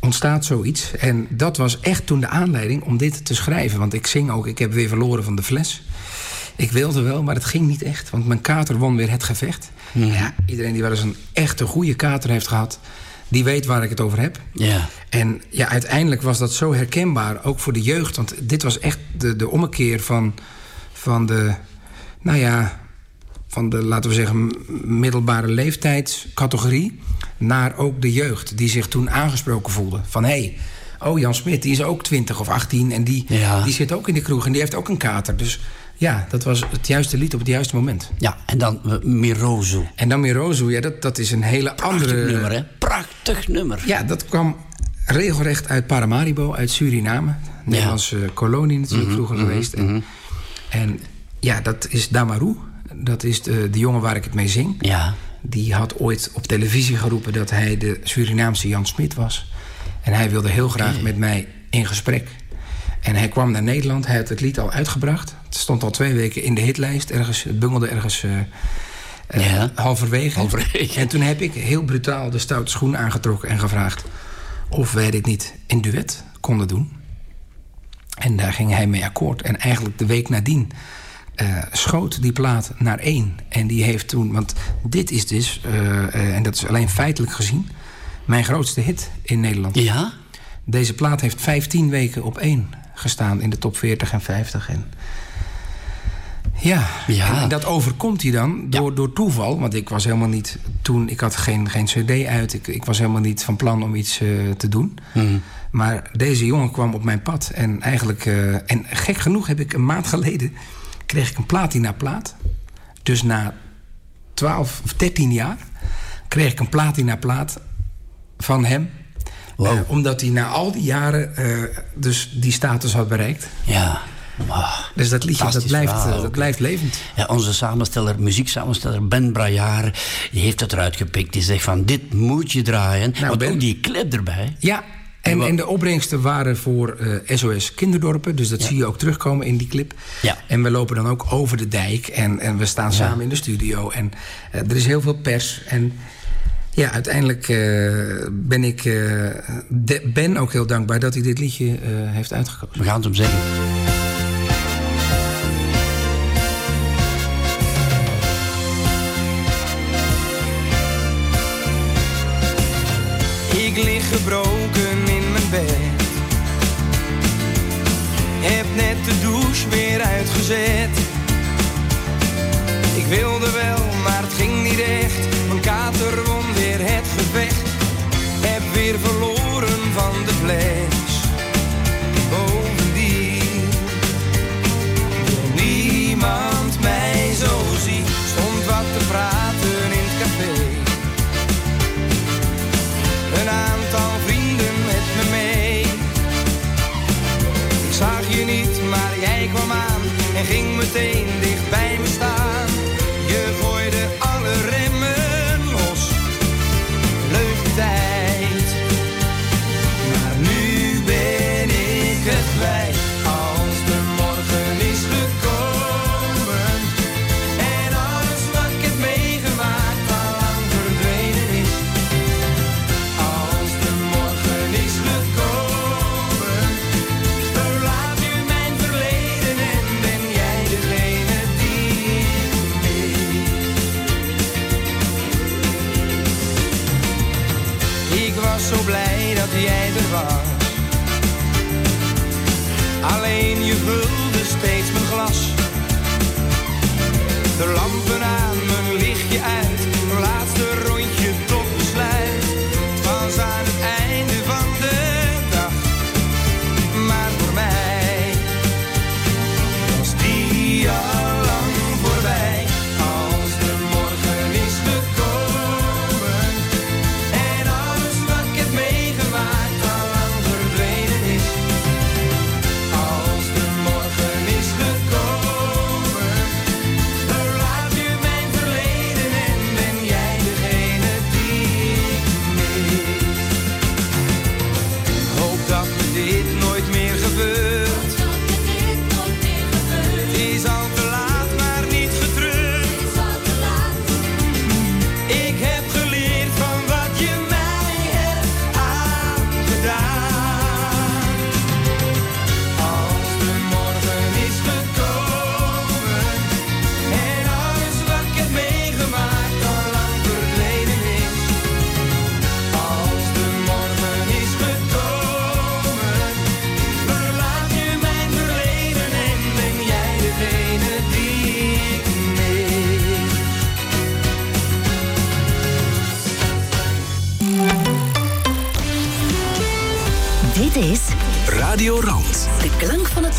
ontstaat zoiets. En dat was echt toen de aanleiding om dit te schrijven. Want ik zing ook, ik heb weer verloren van de fles. Ik wilde wel, maar het ging niet echt. Want mijn kater won weer het gevecht. Ja, iedereen die wel eens een echte goede kater heeft gehad... die weet waar ik het over heb. Ja. En ja, uiteindelijk was dat zo herkenbaar, ook voor de jeugd. Want dit was echt de, de ommekeer van, van de, nou ja, van de, laten we zeggen, middelbare leeftijdscategorie... naar ook de jeugd, die zich toen aangesproken voelde. Van, hé, hey, oh, Jan Smit, die is ook 20 of 18... en die, Ja. die zit ook in de kroeg en die heeft ook een kater. Dus ja, dat was het juiste lied op het juiste moment. Ja, en dan eh, Mirozu. En dan Mirozu, ja, dat, dat is een hele Prachtig andere... nummer, hè? Prachtig nummer. Ja, dat kwam regelrecht uit Paramaribo, uit Suriname. Nederlandse kolonie natuurlijk vroeger geweest. En, en ja, dat is Damaru. Dat is de, de jongen waar ik het mee zing. Ja. Die had ooit op televisie geroepen dat hij de Surinaamse Jan Smit was. En hij wilde heel graag met mij in gesprek. En hij kwam naar Nederland. Hij had het lied al uitgebracht. Het stond al twee weken in de hitlijst. Ergens, het bungelde ergens eh, eh, Ja. halverwege. Halverwege. En toen heb ik heel brutaal de stoute schoen aangetrokken en gevraagd... of wij dit niet in duet konden doen. En daar ging hij mee akkoord. En eigenlijk de week nadien eh, schoot die plaat naar één. En die heeft toen... Want dit is dus, en dat is alleen feitelijk gezien... mijn grootste hit in Nederland. Ja? Deze plaat heeft 15 weken op één gestaan in de top 40 en 50. En ja, Ja. En, dat overkomt hij dan door, door toeval. Want ik was helemaal niet toen, ik had geen, geen cd uit. Ik, ik was helemaal niet van plan om iets eh, te doen. Maar deze jongen kwam op mijn pad. En eigenlijk, eh, en gek genoeg heb ik een maand geleden... kreeg ik een platina plaat. Dus na 12 of 13 jaar kreeg ik een platina plaat van hem. Wow. Eh, omdat hij na al die jaren eh, dus die status had bereikt. Ja. Dus dat liedje dat fantastisch blijft, verhaal eh, dat blijft levend. Ja, onze samensteller, muzieksamensteller Ben Braillard... die heeft het eruit gepikt. Die zegt van, dit moet je draaien. Want Nou, Ben- ook die clip erbij. Ja, en, en de opbrengsten waren voor SOS Kinderdorpen. Dus dat zie je ook terugkomen in die clip. Ja. En we lopen dan ook over de dijk. En, en we staan samen in de studio. En er is heel veel pers. En ja, uiteindelijk eh, ben ik eh, ben ook heel dankbaar dat hij dit liedje eh, heeft uitgekozen. We gaan het hem zeggen.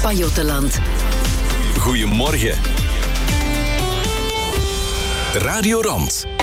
Pajottenland. Goedemorgen. Radio Rand.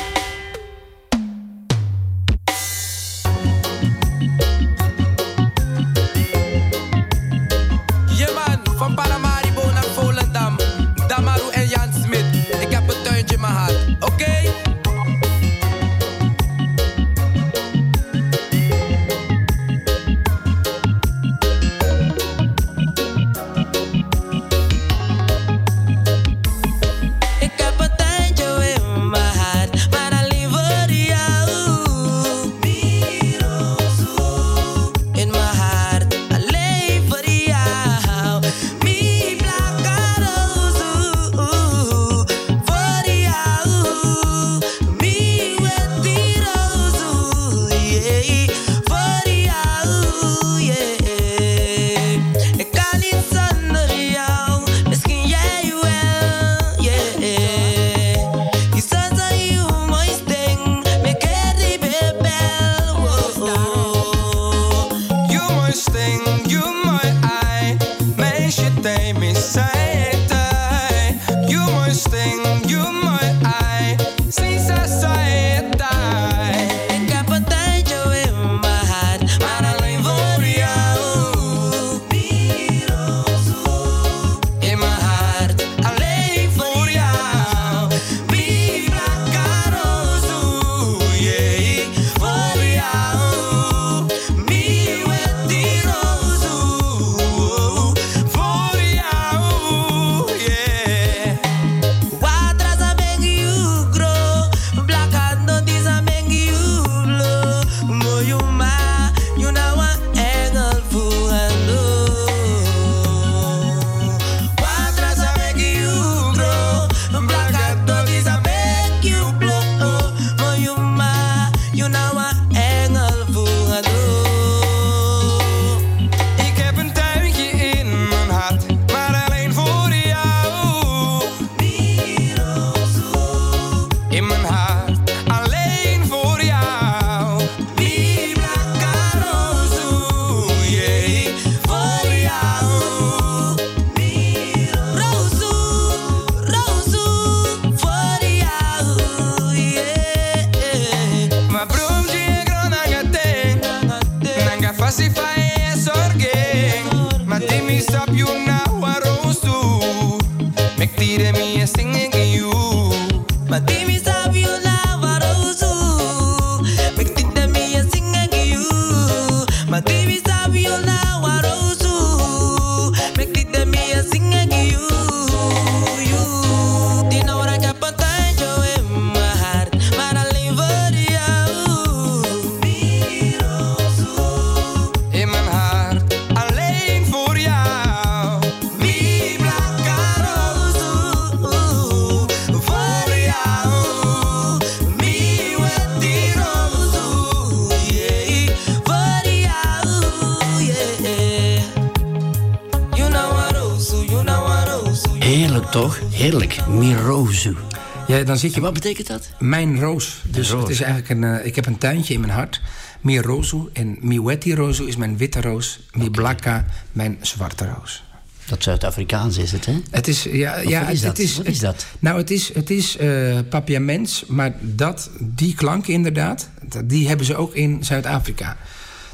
Zit je En wat betekent dat? Mijn roos. Dus roos. het is eigenlijk een. eh, ik heb een tuintje in mijn hart. Mi rozu. En mi weti rozu is mijn witte roos. Mi blakka mijn zwarte roos. Dat Zuid-Afrikaans is het, hè? Het is, ja, Of ja wat is het, dat? het is, Wat is dat? Nou, het is, het is eh papiaments, maar dat, die klanken inderdaad, die hebben ze ook in Zuid-Afrika.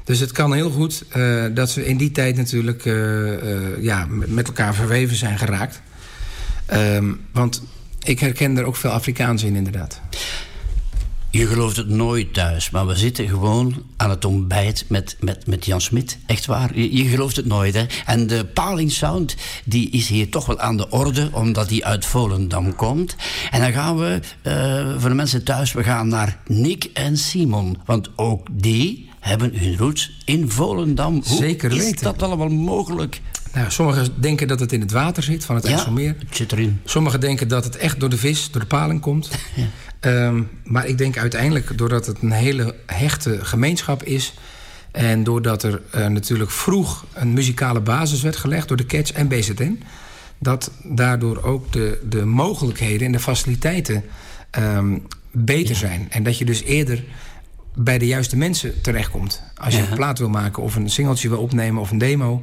Dus het kan heel goed eh, dat ze in die tijd natuurlijk eh, eh, ja, met met elkaar verweven zijn geraakt. Ehm, want ik herken er ook veel Afrikaans in, inderdaad. Je gelooft het nooit thuis, maar we zitten gewoon aan het ontbijt met, met, met Jan Smit. Echt waar, je, je gelooft het nooit, hè? En de Paling Sound, die is hier toch wel aan de orde, omdat die uit Volendam komt. En dan gaan we, eh, voor de mensen thuis, we gaan naar Nick en Simon. Want ook die hebben hun roots in Volendam. Hoe Zeker is weten. dat allemaal mogelijk? Nou, sommigen denken dat het in het water zit van het IJsselmeer. het zit erin. Sommigen denken dat het echt door de vis, door de paling komt. Ehm, maar ik denk uiteindelijk, doordat het een hele hechte gemeenschap is... en doordat er eh, natuurlijk vroeg een muzikale basis werd gelegd... door de Cats en BZN... dat daardoor ook de, de mogelijkheden en de faciliteiten ehm, beter zijn. En dat je dus eerder bij de juiste mensen terechtkomt. Als je Ja. een plaat wil maken of een singeltje wil opnemen of een demo...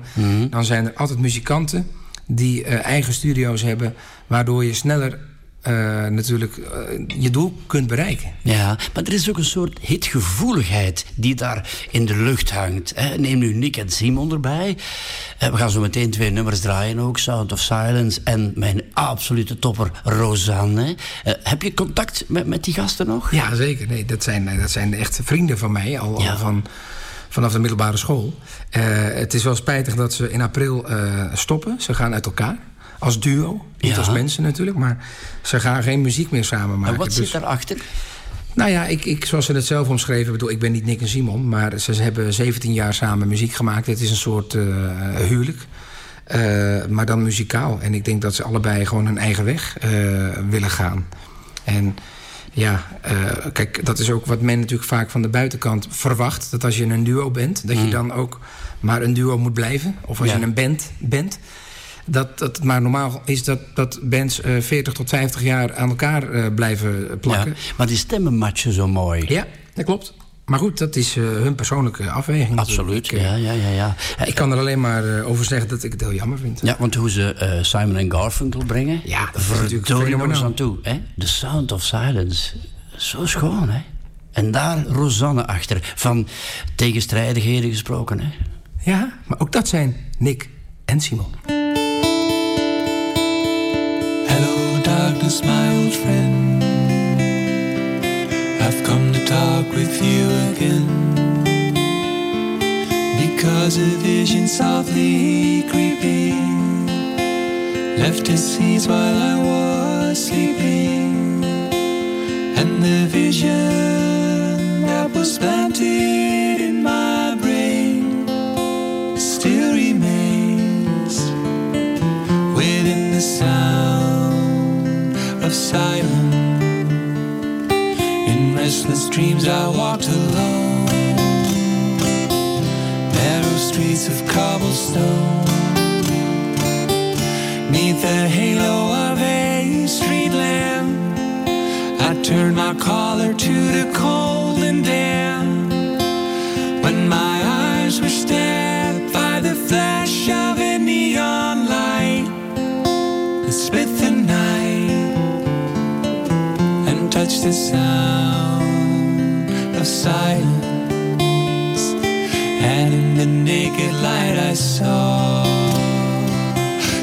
dan zijn er altijd muzikanten die eh, eigen studio's hebben... waardoor je sneller eh, natuurlijk eh, je doel kunt bereiken. Ja, maar er is ook een soort hitgevoeligheid die daar in de lucht hangt. Hè. Neem nu Nick en Simon erbij. Eh, we gaan zo meteen twee nummers draaien ook. Sound of Silence en mijn absolute topper Rosanne. Heb je contact met, met die gasten nog? Ja, zeker. Nee, dat, zijn, dat zijn echt vrienden van mij, al, Ja. al van, vanaf de middelbare school. Het is wel spijtig dat ze in april stoppen. Ze gaan uit elkaar. Als duo. Niet Ja. als mensen natuurlijk, maar ze gaan geen muziek meer samen maken. En wat Dus- zit daarachter? Nou ja, ik, ik, zoals ze het zelf omschreven, bedoel, ik ben niet Nick en Simon, maar ze, hebben 17 jaar samen muziek gemaakt. Het is een soort eh, huwelijk. Eh, maar dan muzikaal. En ik denk dat ze allebei gewoon hun eigen weg eh, willen gaan. En ja, kijk, dat is ook wat men natuurlijk vaak van de buitenkant verwacht. Dat als je een duo bent, dat je dan ook maar een duo moet blijven. Of als Ja. je een band bent. Dat, dat het maar normaal is dat, dat bands eh 40 tot 50 jaar aan elkaar eh, blijven plakken. Ja, maar die stemmen matchen zo mooi. Ja, dat klopt. Maar goed, dat is eh, hun persoonlijke afweging. Absoluut, ja, Ik, ja, ja. ja. eh, Ik kan er alleen maar eh, over zeggen dat ik het heel jammer vind. Ja, want hoe ze eh, Simon en Garfunkel brengen... Ja, dat is natuurlijk aan toe. Hè? The Sound of Silence. Zo schoon, hè? En daar Rosanne achter. Van tegenstrijdigheden gesproken, hè? Ja, maar ook dat zijn Nick en Simon. Darkness, my old friend. I've come to talk with you again. Because a vision softly creeping left its seeds while I was sleeping. And the vision that was planted in my silence. In restless dreams, I walked alone, narrow streets of cobblestone. Neath the halo of a street lamp, I turned my collar to the cold touched the sound of silence. And in the naked light, I saw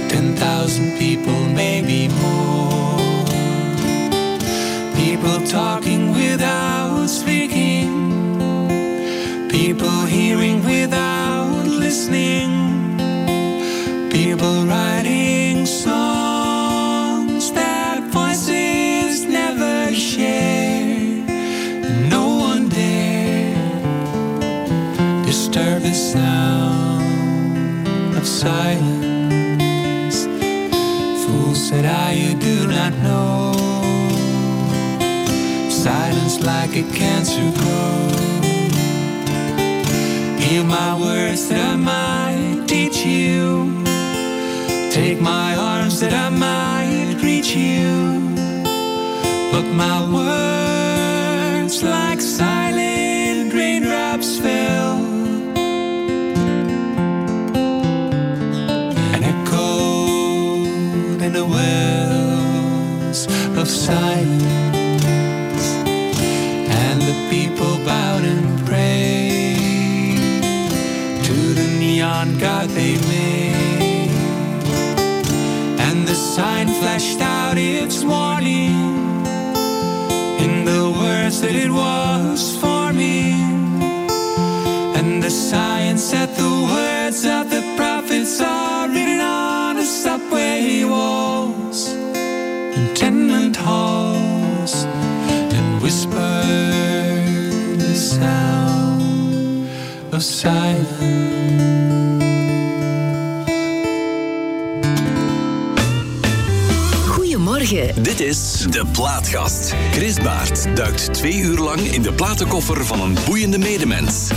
ten thousand people, maybe more. People talking without speaking, people hearing without of silence. Fools said I you do not know. Silence like a cancer grows. Hear my words that I might teach you. Take my arms that I might reach you. But my words, like silent raindrops, fell the wells of silence. And the people bowed and prayed to the neon god they made. And the sign flashed out its warning in the words that it was forming. And the sign said the words of the prophets are walls and tenement halls and whispered the sound of silence. Goedemorgen. Dit is De Plaatgast. Chris Baert duikt twee uur lang in de platenkoffer van een boeiende medemens.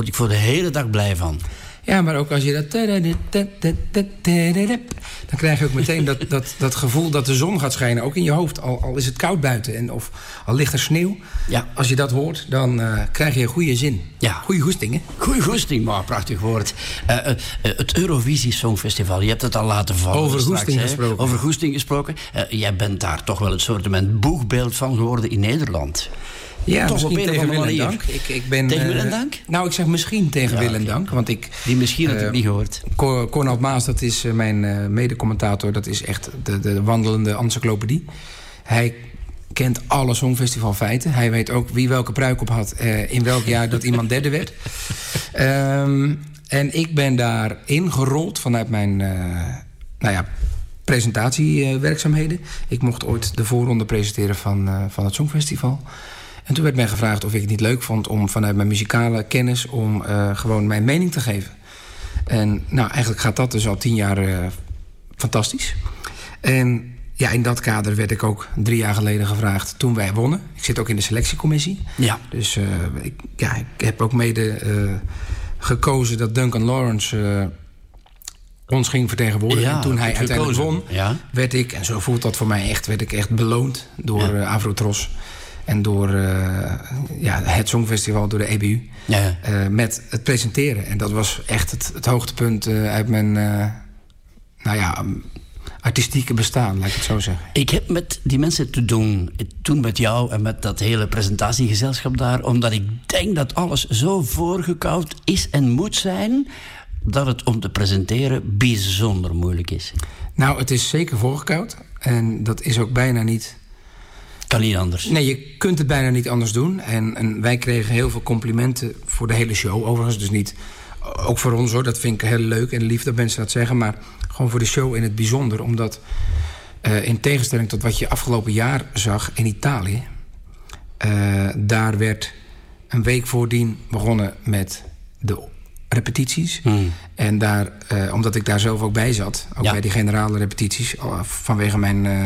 Word ik voor de hele dag blij van. Ja, maar ook als je dat... Dan krijg je ook meteen dat, dat, dat gevoel dat de zon gaat schijnen. Ook in je hoofd, al, al is het koud buiten en of al ligt er sneeuw. Ja. Als je dat hoort, dan eh, krijg je een goede zin. Ja. Goede goesting, hè? Goeie goesting, maar prachtig woord. Eh, eh, het Eurovisie Songfestival, je hebt het al laten vallen. Over straks, goesting hè? gesproken. Over goesting gesproken. Jij bent daar toch wel het soort boegbeeld van geworden in Nederland. Ja, Toch op een tegen andere wil en manier. dank. Ik, ik ben, Tegen eh, wil en dank? Nou, ik zeg misschien tegen Ja, wil en oké. dank. Want ik, Die misschien had ik eh, niet gehoord. Cor- Cornald Maas, dat is eh, mijn mede-commentator. Dat is echt de, de wandelende encyclopedie. Hij kent alle songfestivalfeiten. Hij weet ook wie welke pruik op had... eh, in welk jaar dat iemand derde werd. Ehm, en ik ben daar ingerold vanuit mijn... nou ja, presentatiewerkzaamheden. Ik mocht ooit de voorronde presenteren van, van het Songfestival. En toen werd mij gevraagd of ik het niet leuk vond om vanuit mijn muzikale kennis... om eh, gewoon mijn mening te geven. En nou, eigenlijk gaat dat dus al tien jaar eh, fantastisch. En ja, in dat kader werd ik ook drie jaar geleden gevraagd toen wij wonnen. Ik zit ook in de selectiecommissie. Ja. Dus eh, ik, ja, ik heb ook mede gekozen dat Duncan Lawrence ons ging vertegenwoordigen. Ja, en toen hij uiteindelijk gekozen. won, Ja. werd ik, en zo voelt dat voor mij echt, werd ik echt beloond door eh Avrotros. En door eh, ja, het Songfestival, door de EBU. Ja. eh, met het presenteren. En dat was echt het, het hoogtepunt eh, uit mijn nou ja, artistieke bestaan, laat ik het zo zeggen. Ik heb met die mensen te doen, toen met jou en met dat hele presentatiegezelschap daar, omdat ik denk dat alles zo voorgekoud is en moet zijn, dat het om te presenteren bijzonder moeilijk is. Nou, het is zeker voorgekoud. En dat is ook bijna niet... Kan niet anders. Nee, je kunt het bijna niet anders doen. En, en wij kregen heel veel complimenten voor de hele show. Overigens dus niet... Ook voor ons hoor, dat vind ik heel leuk en lief dat mensen dat zeggen. Maar gewoon voor de show in het bijzonder. Omdat eh, in tegenstelling tot wat je afgelopen jaar zag in Italië... eh, daar werd een week voordien begonnen met de repetities. En daar, eh, omdat ik daar zelf ook bij zat, ook Ja. bij die generale repetities, eh, vanwege mijn eh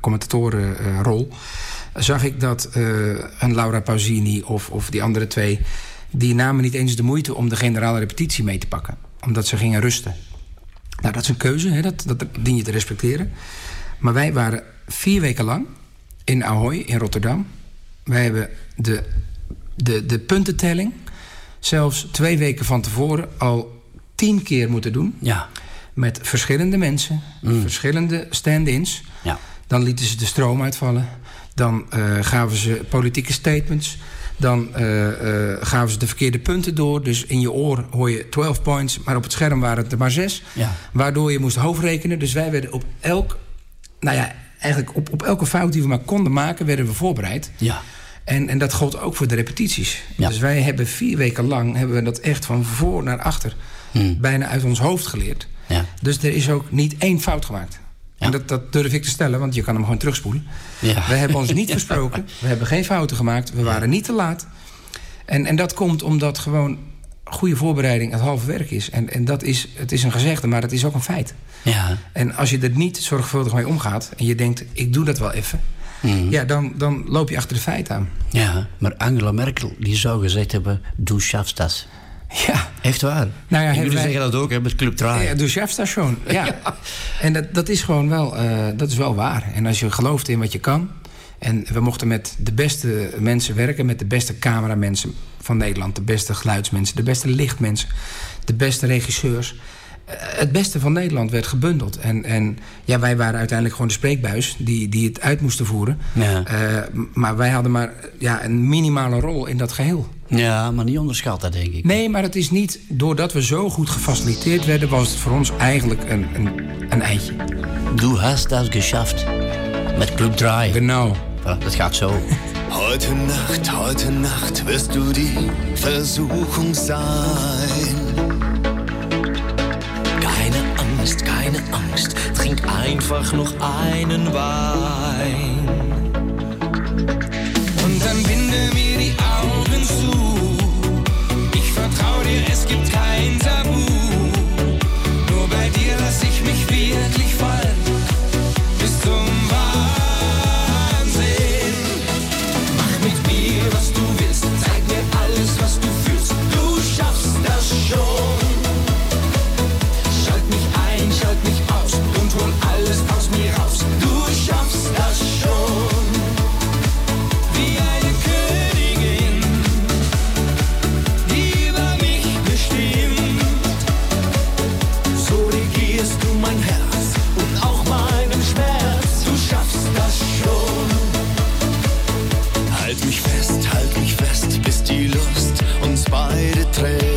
commentatorenrol, zag ik dat eh, een Laura Pausini of, of die andere twee, die namen niet eens de moeite om de generale repetitie mee te pakken, omdat ze gingen rusten. Nou, dat is een keuze, hè? Dat, dat dien je te respecteren. Maar wij waren vier weken lang in Ahoy, in Rotterdam. Wij hebben de, de, de puntentelling zelfs twee weken van tevoren al tien keer moeten doen. Ja. Met verschillende mensen, verschillende stand-ins. Ja. Dan lieten ze de stroom uitvallen. Dan eh, gaven ze politieke statements. Dan eh, eh, gaven ze de verkeerde punten door. Dus in je oor hoor je 12 points, maar op het scherm waren het er maar zes. Ja. Waardoor je moest hoofdrekenen. Dus wij werden op elk, nou ja, eigenlijk op, op elke fout die we maar konden maken, werden we voorbereid. Ja. En, en dat gold ook voor de repetities. Ja. Dus wij hebben vier weken lang hebben we dat echt van voor naar achter bijna uit ons hoofd geleerd. Hmm. Ja. Dus er is ook niet één fout gemaakt. Ja. En dat, dat durf ik te stellen, want je kan hem gewoon terugspoelen. Ja. We hebben ons niet versproken. We hebben geen fouten gemaakt. We waren niet te laat. En, en dat komt omdat gewoon goede voorbereiding het halve werk is. En, en dat is, het is een gezegde, maar het is ook een feit. Ja. En als je er niet zorgvuldig mee omgaat... en je denkt, ik doe dat wel even... Hmm. ja, dan, dan loop je achter de feiten aan. Ja, maar Angela Merkel die zou gezegd hebben: Du schaffst. Ja, Echt waar. Nou ja, en jullie wij- zeggen dat ook hè, met Club Draai. Ja, dus chefstation. Ja. En dat, dat is gewoon wel, eh, dat is wel waar. En als je gelooft in wat je kan. En we mochten met de beste mensen werken, met de beste cameramensen van Nederland, de beste geluidsmensen, de beste lichtmensen, de beste regisseurs. Het beste van Nederland werd gebundeld. En, en ja, wij waren uiteindelijk gewoon de spreekbuis die, die het uit moesten voeren. Ja. Eh, maar wij hadden maar ja, een minimale rol in dat geheel. Ja, maar niet onderschatten, denk ik. Nee, maar het is niet... Doordat we zo goed gefaciliteerd werden... was het voor ons eigenlijk een, een, een eitje. Du hast das geschafft. Met Club Draai. Genau. Ja, dat gaat zo. Heute Nacht, heute Nacht wirst du die Versuchung sein. Angst, trink einfach noch einen Wein. Und dann binde mir die Augen zu. Ich vertrau dir, es gibt kein Tabu. Nur bei dir lass ich mich wirklich fallen. Beide Tränen.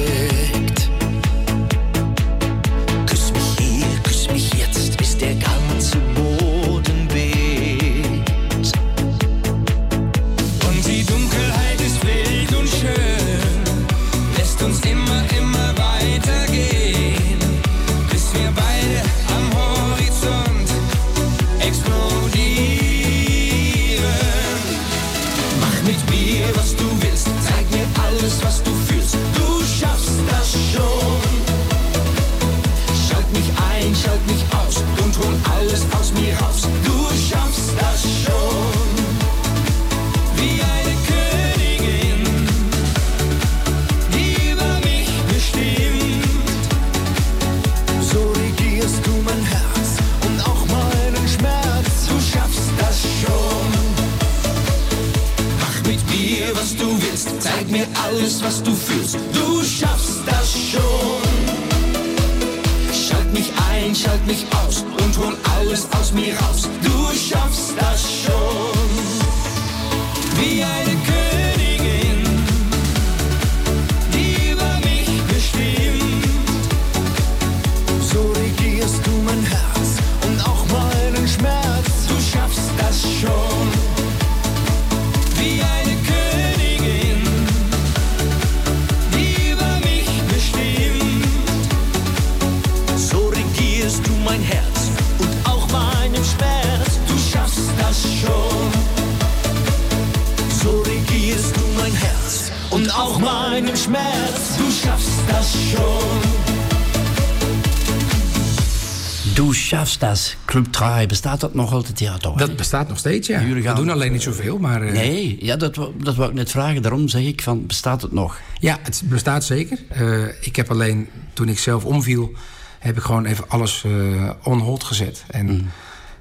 Das. Club Trai, bestaat dat nog altijd? Ja, toch? Dat bestaat nog steeds, ja. Jullie We gaan- doen alleen niet zoveel, maar... eh, Nee, ja, dat, dat wou ik net vragen. Daarom zeg ik van, bestaat het nog? Ja, het bestaat zeker. Eh, ik heb alleen, toen ik zelf omviel... heb ik gewoon even alles eh on hold gezet. En Mm.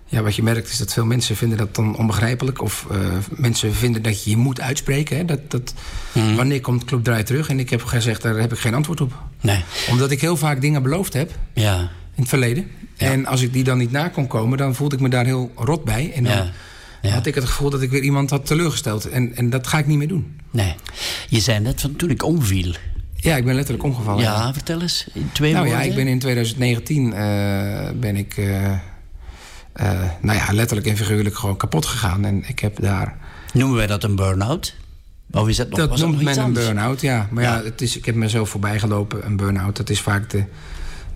ja, wat je merkt is dat veel mensen vinden dat dan onbegrijpelijk. Of mensen vinden dat je je moet uitspreken. Hè? Dat, dat, Mm. Wanneer komt Club Draai terug? En ik heb gezegd, daar heb ik geen antwoord op. Nee. Omdat ik heel vaak dingen beloofd heb Ja. In het verleden. En als ik die dan niet na kon komen, dan voelde ik me daar heel rot bij. En dan Ja. Ja. had ik het gevoel dat ik weer iemand had teleurgesteld. En, en dat ga ik niet meer doen. Nee. Je zei net van toen ik omviel. Ja, ik ben letterlijk omgevallen. Ja, vertel eens. In twee Nou ja, ik ben in 2019 eh, ben ik, eh, eh, nou ja, letterlijk en figuurlijk gewoon kapot gegaan. En ik heb daar... Noemen wij dat een burn-out? Of is dat nog, dat noemt nog men een burn-out, ja. Maar ja, het is, ik heb mezelf voorbij gelopen, een burn-out. Dat is vaak de,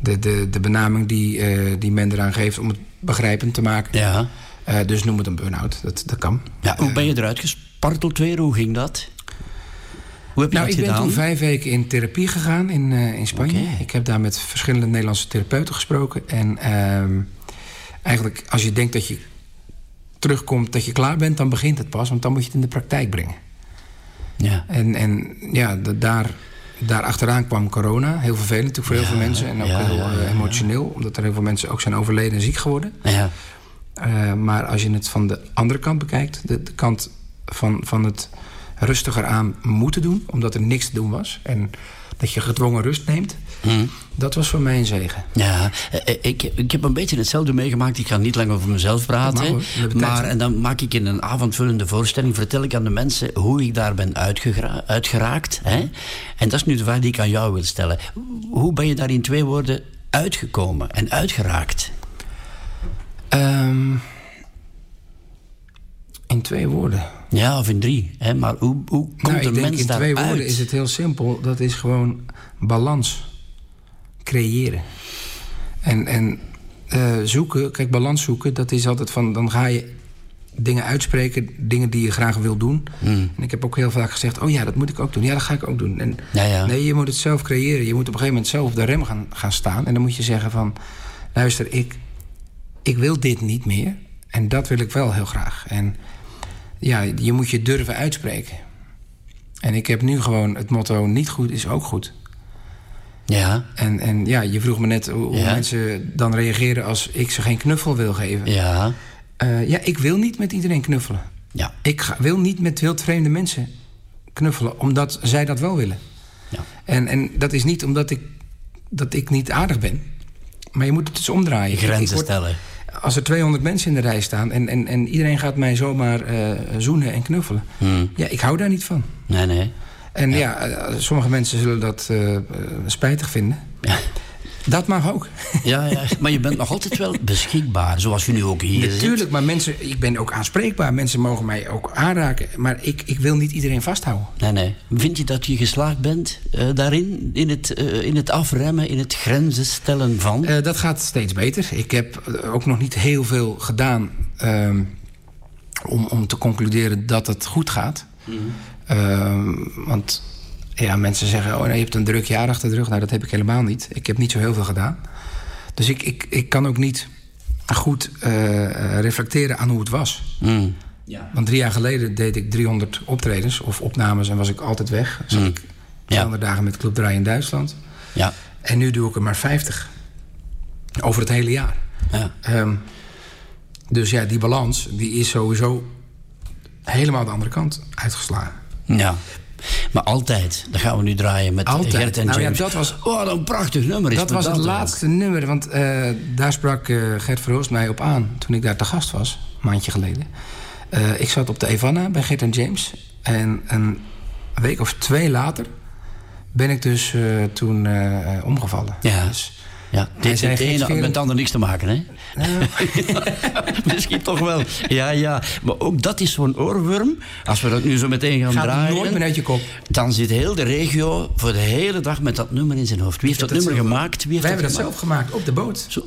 de, de, de benaming die, eh, die men eraan geeft om het begrijpend te maken. Ja. Eh, dus noem het een burn-out, dat, dat kan. ja. Hoe ben je eruit gesparteld weer? Hoe ging dat? Hoe heb je Nou, dat ik ben toen vijf weken in therapie gegaan in, eh, in Spanje. Ik heb daar met verschillende Nederlandse therapeuten gesproken. En ehm, eigenlijk, als je denkt dat je terugkomt, dat je klaar bent, dan begint het pas. Want dan moet je het in de praktijk brengen. Ja. En, en ja, da- daar, daar achteraan kwam corona. Heel vervelend natuurlijk voor heel Ja, veel mensen. En ook ja, heel ja, eh, emotioneel. Omdat er heel veel mensen ook zijn overleden en ziek geworden. Ja. Eh, maar als je het van de andere kant bekijkt, de, de kant van, van het rustiger aan moeten doen, omdat er niks te doen was. En dat je gedwongen rust neemt, dat was voor mij een zegen. Ja, eh, eh, ik, ik heb een beetje hetzelfde meegemaakt. Ik ga niet lang over mezelf praten. maar en dan maak ik in een avondvullende voorstelling... vertel ik aan de mensen hoe ik daar ben uitgeraakt. Hè? En dat is nu de vraag die ik aan jou wil stellen. Hoe ben je daar in twee woorden uitgekomen en uitgeraakt? Ehm, in twee woorden. Ja, of in drie. Hè? Maar hoe, hoe komt nou, een mens in daaruit? twee woorden is het heel simpel. Dat is gewoon balans creëren. En, en eh, zoeken, kijk, balans zoeken, dat is altijd van... dan ga je dingen uitspreken, dingen die je graag wil doen. Hmm. En ik heb ook heel vaak gezegd, oh ja, dat moet ik ook doen. Ja, dat ga ik ook doen. En Ja, ja. Nee, je moet het zelf creëren. Je moet op een gegeven moment zelf op de rem gaan, gaan staan. En dan moet je zeggen van... luister, ik, ik wil dit niet meer. En dat wil ik wel heel graag. En ja, je moet je durven uitspreken. En ik heb nu gewoon het motto... niet goed is ook goed. Ja, En, en ja, je vroeg me net hoe, Ja. mensen dan reageren... als ik ze geen knuffel wil geven. ja, Eh, ja, ik wil niet met iedereen knuffelen. ja. Ik ga, wil niet met wildvreemde mensen knuffelen... omdat zij dat wel willen. Ja. En, en dat is niet omdat ik, dat ik niet aardig ben. Maar je moet het dus omdraaien. Grenzen word- stellen. Als er 200 mensen in de rij staan... en, en, en iedereen gaat mij zomaar eh, zoenen en knuffelen... Hmm. ja, ik hou daar niet van. Nee, nee. En ja, eh, sommige mensen zullen dat eh, eh, spijtig vinden. Ja. Dat mag ook. Ja, ja, maar je bent nog altijd wel beschikbaar, zoals je nu ook hier zit. Natuurlijk, maar mensen, ik ben ook aanspreekbaar. Mensen mogen mij ook aanraken. Maar ik, ik wil niet iedereen vasthouden. Nee, nee. Vind je dat je geslaagd bent daarin? In het, in het afremmen, in het grenzen stellen van? Dat gaat steeds beter. Ik heb ook nog niet heel veel gedaan ehm, om, om te concluderen dat het goed gaat. Ehm, want ja, mensen zeggen, oh, nou, je hebt een druk jaar achter de rug. Nou, dat heb ik helemaal niet. Ik heb niet zo heel veel gedaan. Dus ik, ik, ik kan ook niet goed eh, reflecteren aan hoe het was. Mm. Want drie jaar geleden deed ik 300 optredens of opnames en was ik altijd weg. Zat ik 200 dagen met Club Draai in Duitsland. Ja. En nu doe ik er maar 50. Over het hele jaar. Ja. Ehm, dus ja, die balans die is sowieso helemaal de andere kant uitgeslagen. Ja. Maar altijd, dat gaan we nu draaien met Altijd. Gert en Nou ja, James. dat was- Oh, een prachtig nummer is Dat was het laatste nummer, want eh, daar sprak eh, Gert Verhoost mij op aan toen ik daar te gast was, een maandje geleden. Eh, ik zat op de Evanna bij Gert en James. En een week of twee later ben ik dus toen omgevallen. Ja. Dus Ja, dit heeft het ene met het ander niks te maken, hè? Misschien toch wel. Ja, ja. Maar ook dat is zo'n oorworm. Als we dat nu zo meteen gaan gaat draaien... nooit meer uit je kop. Dan zit heel de regio voor de hele dag met dat nummer in zijn hoofd. Wie heeft dat, nummer gemaakt? Wie heeft Wij hebben dat zelf gemaakt, op de boot. Zo.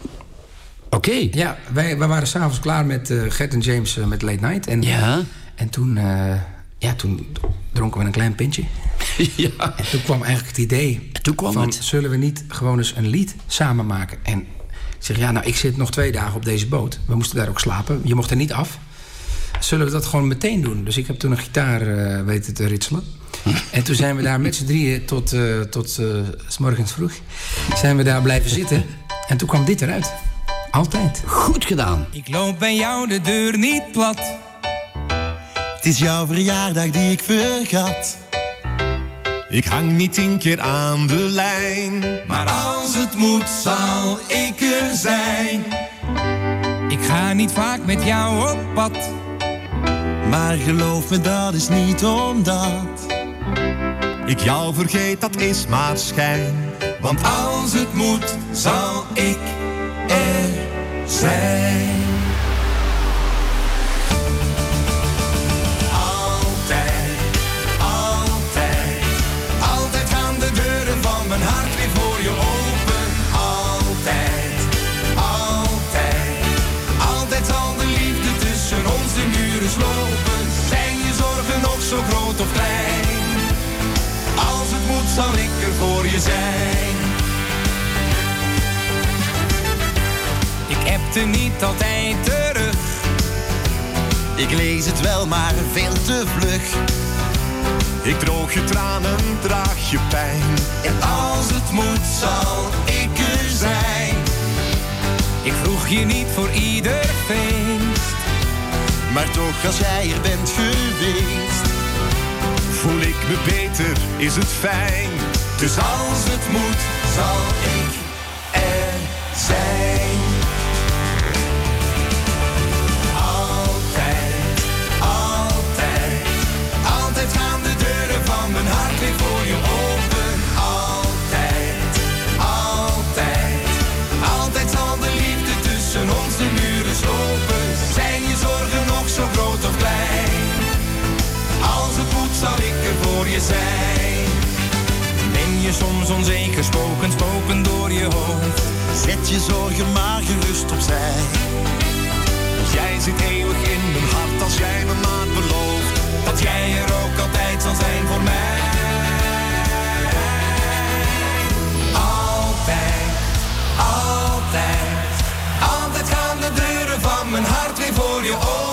Oké. Ja, wij, wij waren s'avonds klaar met eh, Gert en James eh, met Late Night. En, Ja. en toen, eh, ja, toen dronken we een klein pintje. ja. En toen kwam eigenlijk het idee Toen kwam van... het. zullen we niet gewoon eens een lied samen maken? En zeg, ja, nou, ik zit nog twee dagen op deze boot. We moesten daar ook slapen. Je mocht er niet af. Zullen we dat gewoon meteen doen? Dus ik heb toen een gitaar eh, weten te ritselen. En toen zijn we daar met z'n drieën tot, eh, tot eh, s morgens vroeg... zijn we daar blijven zitten. En toen kwam dit eruit. Altijd. Goed gedaan. Ik loop bij jou de deur niet plat. Het is jouw verjaardag die ik vergat. Ik hang niet tien keer aan de lijn. Maar als het moet, zal ik er zijn. Ik ga niet vaak met jou op pad. Maar geloof me, dat is niet omdat ik jou vergeet, dat is maar schijn. Want als het moet, zal ik er zijn. Zo groot of klein? Als het moet, zal ik er voor je zijn. Ik hebte niet altijd terug. Ik lees het wel, maar veel te vlug. Ik droog je tranen, draag je pijn. En als het moet, zal ik er zijn. Ik vroeg je niet voor ieder feest. Maar toch, als jij er bent geweest, voel ik me beter, is het fijn. Dus als het moet, zal ik er zijn. Altijd, altijd, altijd gaan de deuren van mijn hart weer voor je soms onzeker, spoken, spoken door je hoofd? Zet je zorgen maar gerust opzij. Jij zit eeuwig in mijn hart als jij me maar belooft. Dat jij er ook altijd zal zijn voor mij. Altijd, altijd, altijd gaan de deuren van mijn hart weer voor je open.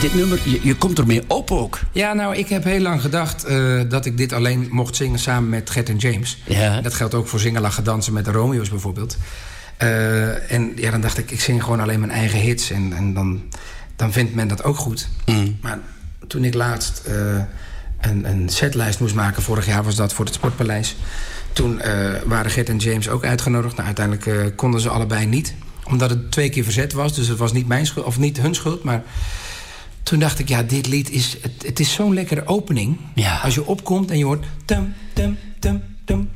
Dit nummer, je, je komt ermee op ook. Ja, nou, ik heb heel lang gedacht eh, dat ik dit alleen mocht zingen samen met Gert en James. Ja. Dat geldt ook voor zingen, lachen, dansen met de Romeo's bijvoorbeeld. Eh, en ja, dan dacht ik, ik zing gewoon alleen mijn eigen hits. En, en dan, dan vindt men dat ook goed. Maar toen ik laatst eh, een, een setlijst moest maken, vorig jaar was dat voor het Sportpaleis. Toen waren Gert en James ook uitgenodigd. Nou, uiteindelijk konden ze allebei niet. Omdat het twee keer verzet was. Dus het was niet mijn schuld, of niet hun schuld. Maar toen dacht ik, ja, dit lied is... Het, het is zo'n lekkere opening. Ja. Als je opkomt en je hoort... Tum, tum, tum, tum,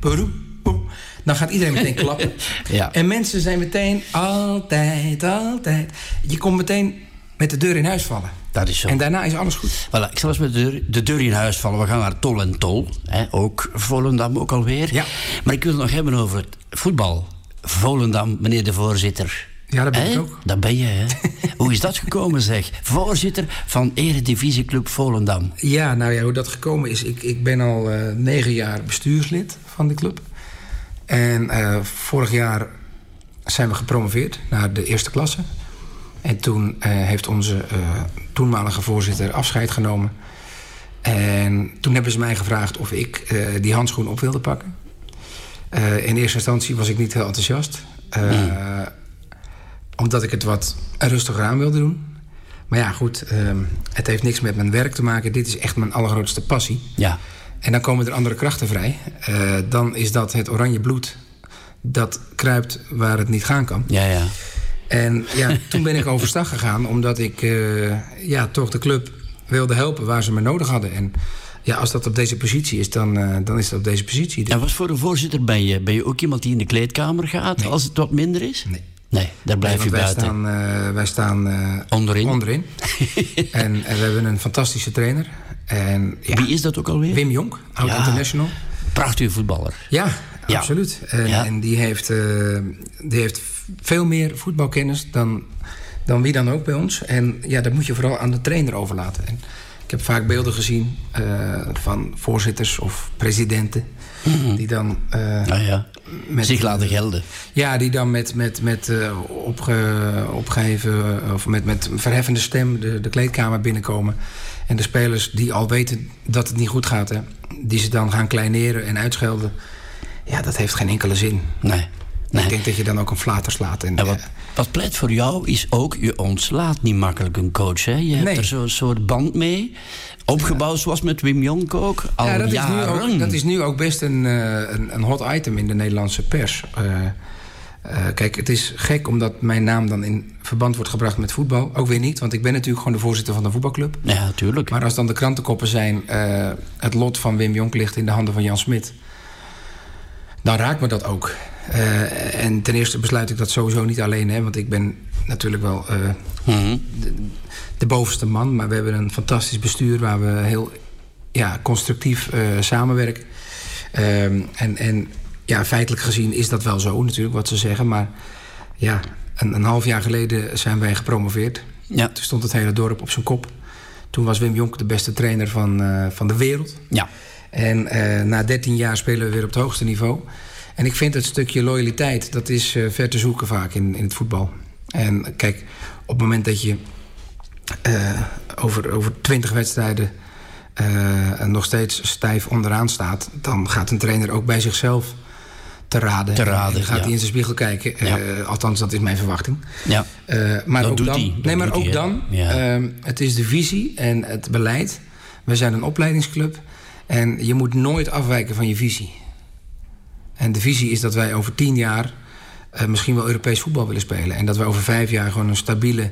dan gaat iedereen meteen klappen. Ja. En mensen zijn meteen altijd, altijd... Je komt meteen met de deur in huis vallen. Dat is zo. En daarna is alles goed. Voilà, ik zal eens met de deur, de deur in huis vallen. We gaan naar Tol en Tol. Hè, ook Volendam ook alweer. Ja. Maar ik wil het nog hebben over het voetbal. Volendam, meneer de voorzitter. Ja, dat ben ik ook. Dat ben je, hè? Hoe is dat gekomen, zeg? Voorzitter van Eredivisieclub Volendam. Ja, nou ja, hoe dat gekomen is. Ik, ik ben al eh, negen jaar bestuurslid van de club. En eh, vorig jaar zijn we gepromoveerd naar de eerste klasse. En toen eh, heeft onze toenmalige voorzitter afscheid genomen. En toen hebben ze mij gevraagd of ik die handschoen op wilde pakken. In eerste instantie was ik niet heel enthousiast. Omdat ik het wat rustiger aan wilde doen. Maar ja, goed, ehm, het heeft niks met mijn werk te maken. Dit is echt mijn allergrootste passie. Ja. En dan komen er andere krachten vrij. Eh, dan is dat het oranje bloed dat kruipt waar het niet gaan kan. Ja, ja. En ja, toen ben ik overstag gegaan... omdat ik eh, ja, toch de club wilde helpen waar ze me nodig hadden. En ja, als dat op deze positie is, dan, eh, dan is dat op deze positie. En wat voor een voorzitter ben je? Ben je ook iemand die in de kleedkamer gaat als het wat minder is? Nee. Nee, daar blijf Nee, je want buiten. Wij staan, eh, wij staan eh, Onderin. onderin. en, en we hebben een fantastische trainer. En, ja, Wie is dat ook alweer? Wim Jonk, oud Ja. international. Prachtige voetballer. Ja, Ja. absoluut. En, en die, heeft, eh, die heeft veel meer voetbalkennis dan, dan wie dan ook bij ons. En ja, dat moet je vooral aan de trainer overlaten. En ik heb vaak beelden gezien van voorzitters of presidenten... die dan... Nou ja, met- zich laten gelden. ja, die dan met, met, met eh, opge, opgeheven of met, met verheffende stem de, de kleedkamer binnenkomen. En de spelers die al weten dat het niet goed gaat, hè, die ze dan gaan kleineren en uitschelden. Ja, dat heeft geen enkele zin. Nee. nee. Ik denk dat je dan ook een flater slaat. En, En wat, eh, wat pleit voor jou is ook, je ontslaat niet makkelijk een coach. Hè? Je hebt Nee. er zo'n soort band mee. Opgebouwd zoals met Wim Jonk ook. Al ja, dat, is nu ook, dat is nu ook best een, eh, een, een hot item in de Nederlandse pers. Eh, eh, kijk, het is gek omdat mijn naam dan in verband wordt gebracht met voetbal. Ook weer niet, want ik ben natuurlijk gewoon de voorzitter van de voetbalclub. Ja, natuurlijk. Maar als dan de krantenkoppen zijn... het lot van Wim Jonk ligt in de handen van Jan Smit... dan raakt me dat ook. Eh, en ten eerste besluit ik dat sowieso niet alleen. Hè, want ik ben natuurlijk wel eh, Mhm. de, de bovenste man. Maar we hebben een fantastisch bestuur... waar we heel ja, constructief eh, samenwerken. Ehm, en, en ja, feitelijk gezien is dat wel zo natuurlijk wat ze zeggen. Maar ja, een, een half jaar geleden zijn wij gepromoveerd. Ja. Toen stond het hele dorp op zijn kop. Toen was Wim Jonk de beste trainer van, van de wereld. Ja. En na 13 jaar spelen we weer op het hoogste niveau. En ik vind het stukje loyaliteit, dat is eh, ver te zoeken vaak in, in het voetbal. En kijk, op het moment dat je eh, over, over 20 wedstrijden eh, nog steeds stijf onderaan staat... dan gaat een trainer ook bij zichzelf te raden. Te raden, En gaat ja. hij in zijn spiegel kijken. Althans, dat is mijn verwachting. Ja. Maar Dat ook doet dan, nee, maar ook dan, ehm, het is de visie en het beleid. We zijn een opleidingsclub en je moet nooit afwijken van je visie. En de visie is dat wij over tien jaar eh, misschien wel Europees voetbal willen spelen. En dat we over vijf jaar gewoon een stabiele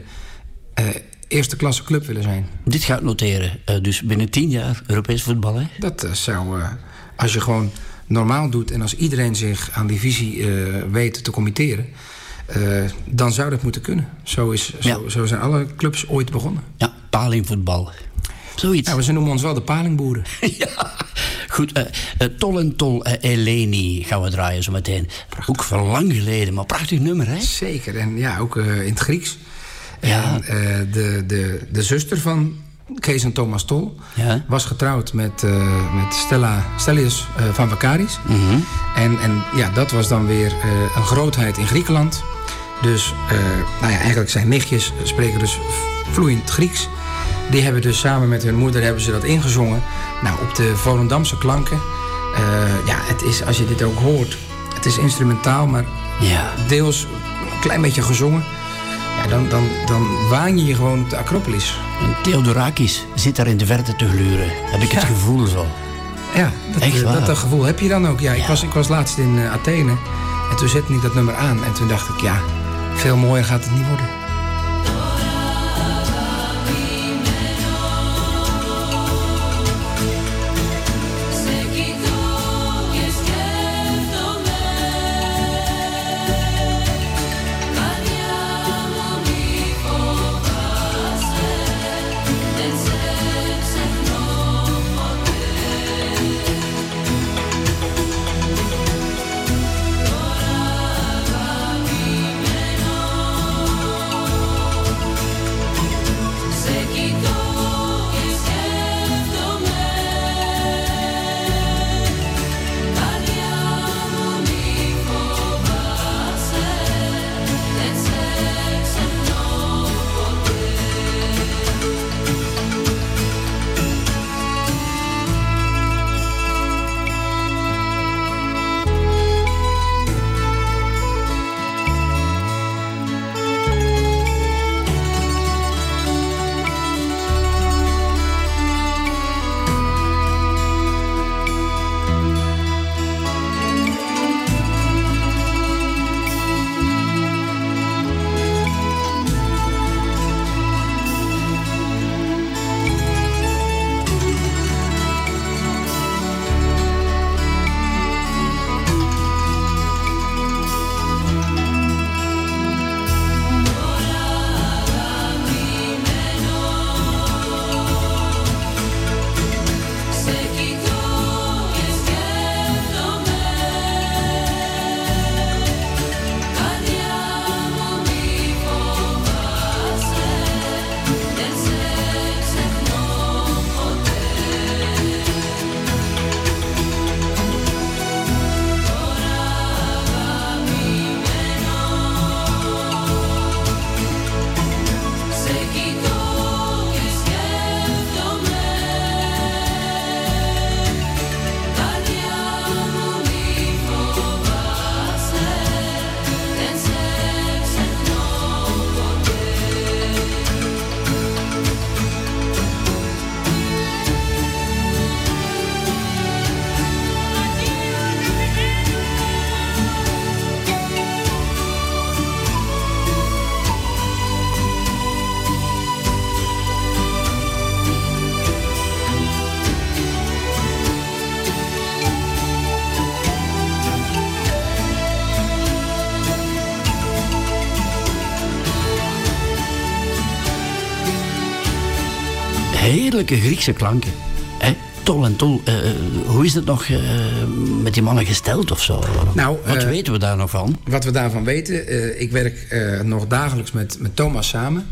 eh, eerste klasse club willen zijn. Dit gaat noteren. Eh, dus binnen tien jaar Europees voetbal, hè? Dat zou, als je gewoon normaal doet en als iedereen zich aan die visie weet te committeren, dan zou dat moeten kunnen. Zo, is, zo, Ja. zo zijn alle clubs ooit begonnen. Ja, palingvoetbal. Zoiets. Ja, ze noemen ons wel de palingboeren. ja. Goed, eh, Tol en Tol eh, Eleni gaan we draaien zo meteen. Ook van lang geleden, maar prachtig nummer, hè? Zeker, en ja, ook in het Grieks. Ja. En de, de, de zuster van Kees en Thomas Tol Ja. was getrouwd met, met Stella Stellius van Vakaris. Mhm. En, en ja, dat was dan weer een grootheid in Griekenland. Dus nou ja, eigenlijk zijn nichtjes spreken dus vloeiend Grieks. Die hebben dus samen met hun moeder hebben ze dat ingezongen. Nou, op de Volendamse klanken. Eh, ja, het is, als je dit ook hoort, het is instrumentaal, maar Ja. deels een klein beetje gezongen. Ja, dan, dan, dan waan je je gewoon op de Acropolis. En Theodorakis zit daar in de verte te gluren. Heb ik het gevoel zo. Ja, dat, Echt waar? dat, dat gevoel heb je dan ook. Ja, ik, was, ik was laatst in eh, Athene en toen zette ik dat nummer aan. En toen dacht ik, ja, veel mooier gaat het niet worden. Heerlijke Griekse klanken. Hè? Tol en tol. Eh, eh, hoe is het nog eh, met die mannen gesteld of zo? Nou, Wat weten we daar nog van? Wat we daarvan weten, ik werk nog dagelijks met, met Thomas samen.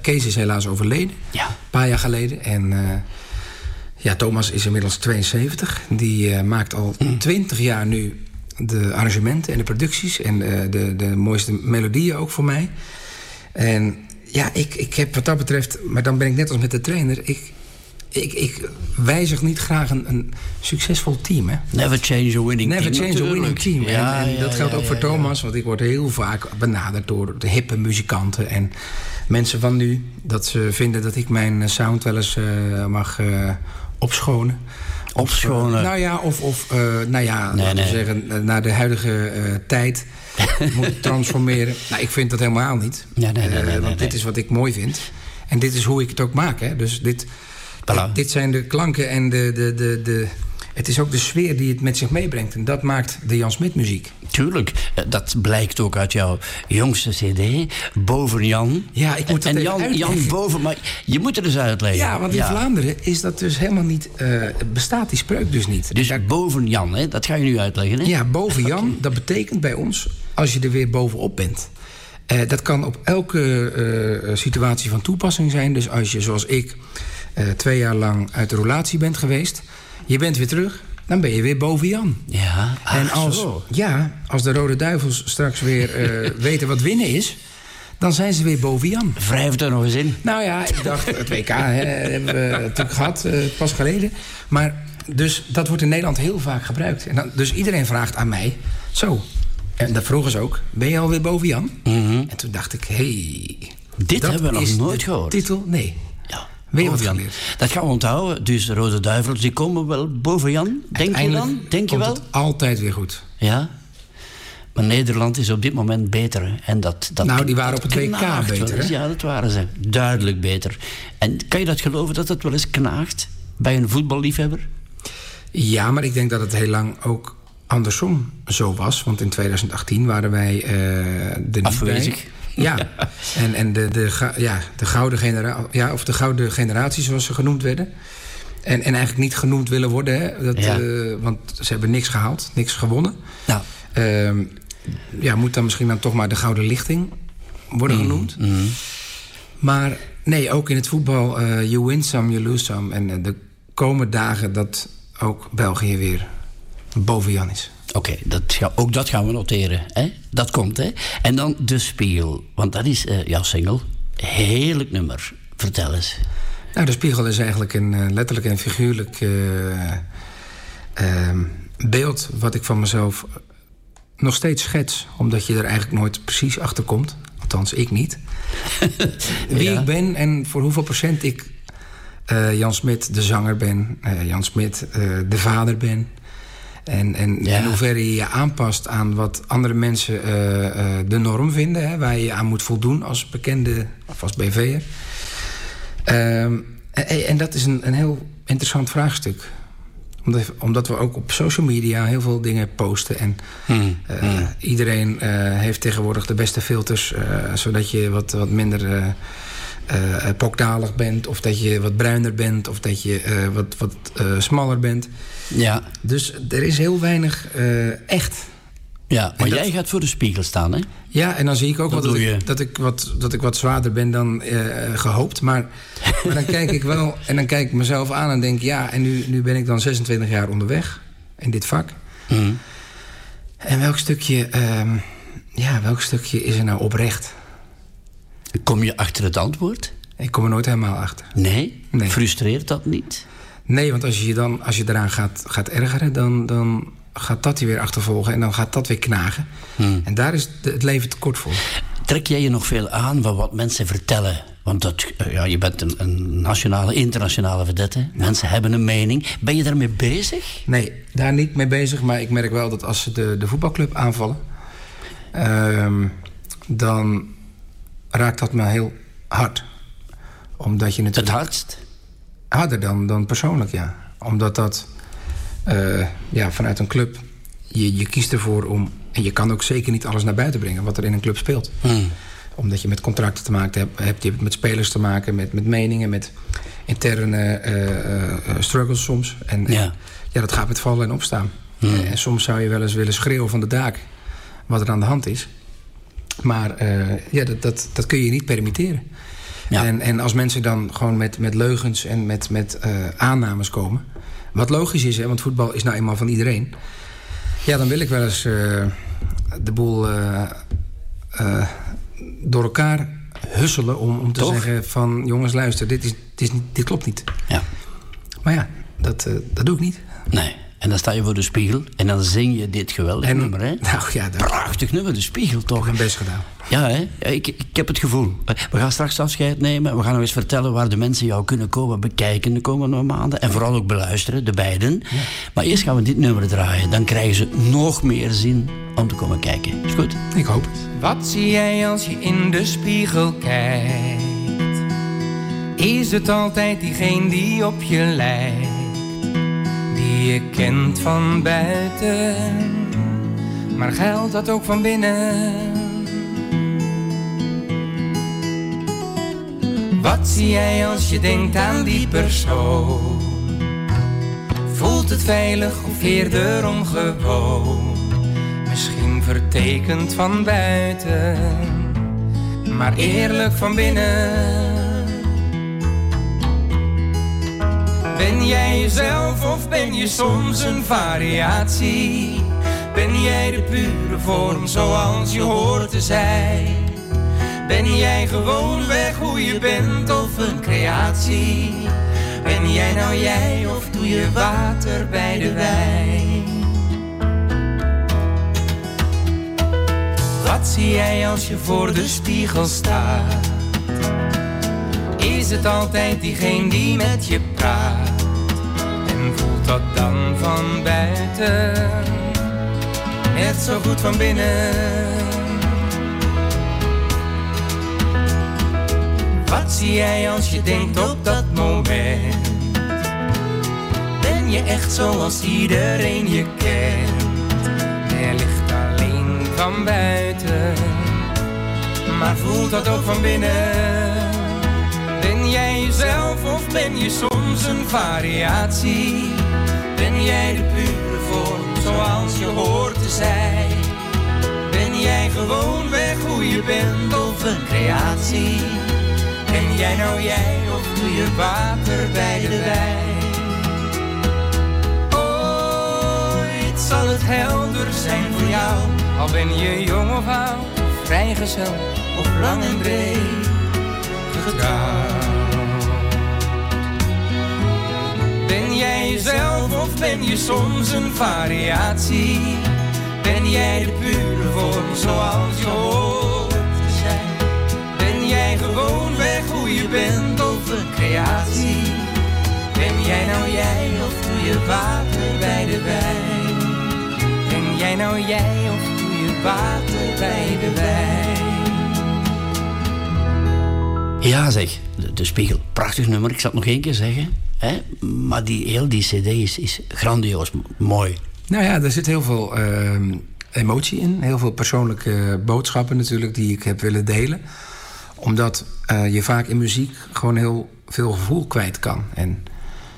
Kees is helaas overleden, Ja. een paar jaar geleden. En ja, Thomas is inmiddels 72. Die maakt al 20 jaar nu de arrangementen en de producties... en de, de mooiste melodieën ook voor mij. En ja, ik, ik heb wat dat betreft... maar dan ben ik net als met de trainer... ik, ik, ik wijzig niet graag een, een succesvol team, hè? Never change a winning Never team. change a winning team. Ja, en en ja, dat geldt ja, ook voor. Thomas, want ik word heel vaak benaderd door de hippe muzikanten en mensen van nu. Dat ze vinden dat ik mijn eh, sound wel eens eh, mag eh, opschonen. Opschonen. Nou ja, of, of eh, nou ja, Nee, laten nee. we zeggen, eh, naar de huidige eh, tijd moet transformeren. Nou, ik vind dat helemaal niet. Nee, nee, Eh, nee, nee, want dit is wat ik mooi vind. En dit is hoe ik het ook maak. Hè. Dus dit, Voilà. dit zijn de klanken en de, de, de, de... Het is ook de sfeer die het met zich meebrengt. En dat maakt de Jan Smit muziek. Tuurlijk, eh, dat blijkt ook uit jouw jongste cd, Boven Jan. Ja, ik moet dat En Jan, uitleggen. Jan Boven, maar je moet het dus uitleggen. Ja, want in Vlaanderen is dat dus helemaal niet... eh, bestaat die spreuk dus niet. Dus Daar- Boven Jan, hè? dat ga je nu uitleggen. Hè? Ja, boven Jan, dat betekent bij ons als je er weer bovenop bent. Eh, dat kan op elke situatie van toepassing zijn. Dus als je, zoals ik, eh, twee jaar lang uit de relatie bent geweest... je bent weer terug, dan ben je weer boven Jan. Ja, ach, en als, zo. ja, als de Rode Duivels straks weer eh, weten wat winnen is... dan zijn ze weer boven Jan. Wrijf er nog eens in. Nou ja, ik dacht, het WK hè, hebben we natuurlijk gehad, eh, pas geleden. Maar dus dat wordt in Nederland heel vaak gebruikt. En dan, dus iedereen vraagt aan mij, zo. En dat vroegen ze ook, ben je alweer boven Jan? En toen dacht ik, hé... hey, Mhm. Dit hebben we nog nooit gehoord. titel, nee. Weer wat Jan. Dat gaan we onthouden. Dus de Rode Duivels, die komen wel boven Jan. Denk je dan? Denk je komt wel? het altijd weer goed. Ja. Maar Nederland is op dit moment beter. En dat, dat, Nou, die waren op het WK beter, hè? Ja, dat waren ze. Duidelijk beter. En kan je dat geloven dat het wel eens knaagt bij een voetballiefhebber? Ja, maar ik denk dat het heel lang ook andersom zo was. Want in 2018 waren wij eh er niet Afwezig. bij. Ja, en, en de, de, ja, de, gouden genera ja, of de gouden generatie, zoals ze genoemd werden. En, en eigenlijk niet genoemd willen worden, hè? Dat, Ja. eh, want ze hebben niks gehaald, niks gewonnen. Nou, Ehm, ja, moet dan misschien dan toch maar de gouden lichting worden Mhm, genoemd. Maar nee, ook in het voetbal, eh you win some, you lose some. En eh, de komende dagen dat ook België weer boven Jan is. Oké, dat ook dat gaan we noteren. Hè? Dat komt, hè? En dan De Spiegel. Want dat is eh, jouw single. Heerlijk nummer. Vertel eens. Nou, de spiegel is eigenlijk een eh, letterlijk en figuurlijk eh, ehm, beeld wat ik van mezelf nog steeds schets. Omdat je er eigenlijk nooit precies achter komt. Althans, ik niet. Wie Ja. ik ben en voor hoeveel procent ik eh, Jan Smit de zanger ben. eh, Jan Smit de vader ben. En, en Ja. in hoeverre je je aanpast aan wat andere mensen eh, eh, de norm vinden. Hè, waar je aan moet voldoen als bekende of als BV'er. Ehm, en, en dat is een, een heel interessant vraagstuk. Omdat, omdat we ook op social media heel veel dingen posten. En eh, iedereen eh, heeft tegenwoordig de beste filters... zodat je wat, wat minder pokdalig bent... of dat je wat bruiner bent... of dat je wat, wat smaller bent. Ja, Dus er is heel weinig eh, echt. ja maar dat- jij gaat voor De Spiegel staan, hè? Ja, en dan zie ik ook Dat dat ik, dat, ik wat, dat ik wat zwaarder ben dan eh, gehoopt. Maar, maar dan kijk ik wel en dan kijk ik mezelf aan en denk... ja, en nu, nu ben ik dan 26 jaar onderweg in dit vak. Mhm. En welk stukje, ehm, ja, welk stukje is er nou oprecht? Kom je achter het antwoord? Ik kom er nooit helemaal achter. Nee? Nee. Frustreert dat niet? Nee, want als je je dan als je eraan gaat, gaat ergeren... Dan, dan gaat dat je weer achtervolgen en dan gaat dat weer knagen. En daar is de- het leven te kort voor. Trek jij je nog veel aan van wat mensen vertellen? Want dat, eh, ja, je bent een, een nationale, internationale vedette. Mensen hebben een mening. Ben je daarmee bezig? Nee, daar niet mee bezig. Maar ik merk wel dat als ze de, de voetbalclub aanvallen... ehm, dan raakt dat me heel hard. Omdat je Het natuurlijk... hardst? Harder dan, dan persoonlijk, ja. Omdat dat eh, ja, vanuit een club... Je, je kiest ervoor om... En je kan ook zeker niet alles naar buiten brengen... wat er in een club speelt. Hmm. Omdat je met contracten te maken hebt. hebt je hebt met spelers te maken, met, met meningen... met interne eh, eh, struggles soms. En, Ja. ja, dat gaat met vallen en opstaan. En, en soms zou je wel eens willen schreeuwen van de daak... wat er aan de hand is. Maar ja, dat, dat, dat kun je niet permitteren. Ja. En, en als mensen dan gewoon met, met leugens en met, met eh, aannames komen... wat logisch is, hè, want voetbal is nou eenmaal van iedereen... ja, dan wil ik wel eens eh, de boel eh, door elkaar husselen... om, om te Toch? zeggen van... jongens, luister, dit, is, dit, is dit klopt niet. Ja. Maar ja, dat, dat doe ik niet. Nee. En dan sta je voor de spiegel en dan zing je dit geweldige En- nummer, hè? Nou ja, dat Prachtig nummer, de spiegel ik toch? mijn best gedaan. Ja, hè? Ja, Ik, ik heb het gevoel. We gaan straks afscheid nemen. We gaan nog eens vertellen waar de mensen jou kunnen komen bekijken de komende maanden. En vooral ook beluisteren, de beiden. Maar eerst gaan we dit nummer draaien. Dan krijgen ze nog meer zin om te komen kijken. Is goed? Ik hoop het. Wat zie jij als je in de spiegel kijkt? Is het altijd diegene die op je lijkt? Die je kent van buiten, maar geldt dat ook van binnen? Wat zie jij als je denkt aan die persoon? Voelt het veilig of eerder ongewoon? Misschien vertekend van buiten, maar eerlijk van binnen. Ben jij jezelf of ben je soms een variatie? Ben jij de pure vorm zoals je hoort te zijn? Ben jij gewoon weg hoe je bent of een creatie? Ben jij nou jij of doe je water bij de wijn? Wat zie jij als je voor de spiegel staat? is het altijd diegene die met je praat? Voelt dat dan van buiten net zo goed van binnen? Wat zie jij als je denkt op dat moment? Ben je echt zoals iedereen je kent? Er ligt alleen van buiten, maar voelt dat ook van binnen? Ben jij jezelf of ben je soms een variatie? Ben jij de pure vorm zoals je hoort te zijn? Ben jij gewoon weg hoe je bent of een creatie? Ben jij nou jij of doe je water bij de wijn? Ooit zal het helder zijn voor jou, al ben je jong of oud, vrijgezel of lang en breed getrouwd. Ben jij jezelf of ben je soms een variatie? Ben jij de pure vorm zoals je hoort te zijn? Ben jij gewoon weg hoe je bent of een creatie? Ben jij nou jij of doe je water bij de wijn? Ben jij nou jij of doe je water bij de wijn? Ja, zeg, de, de Spiegel, prachtig nummer. Ik zal het nog één keer zeggen. Hè? Maar die, heel die cd is, is grandioos, mooi. Nou ja, er zit heel veel ehm, emotie in. Heel veel persoonlijke boodschappen natuurlijk die ik heb willen delen. Omdat eh, je vaak in muziek gewoon heel veel gevoel kwijt kan. En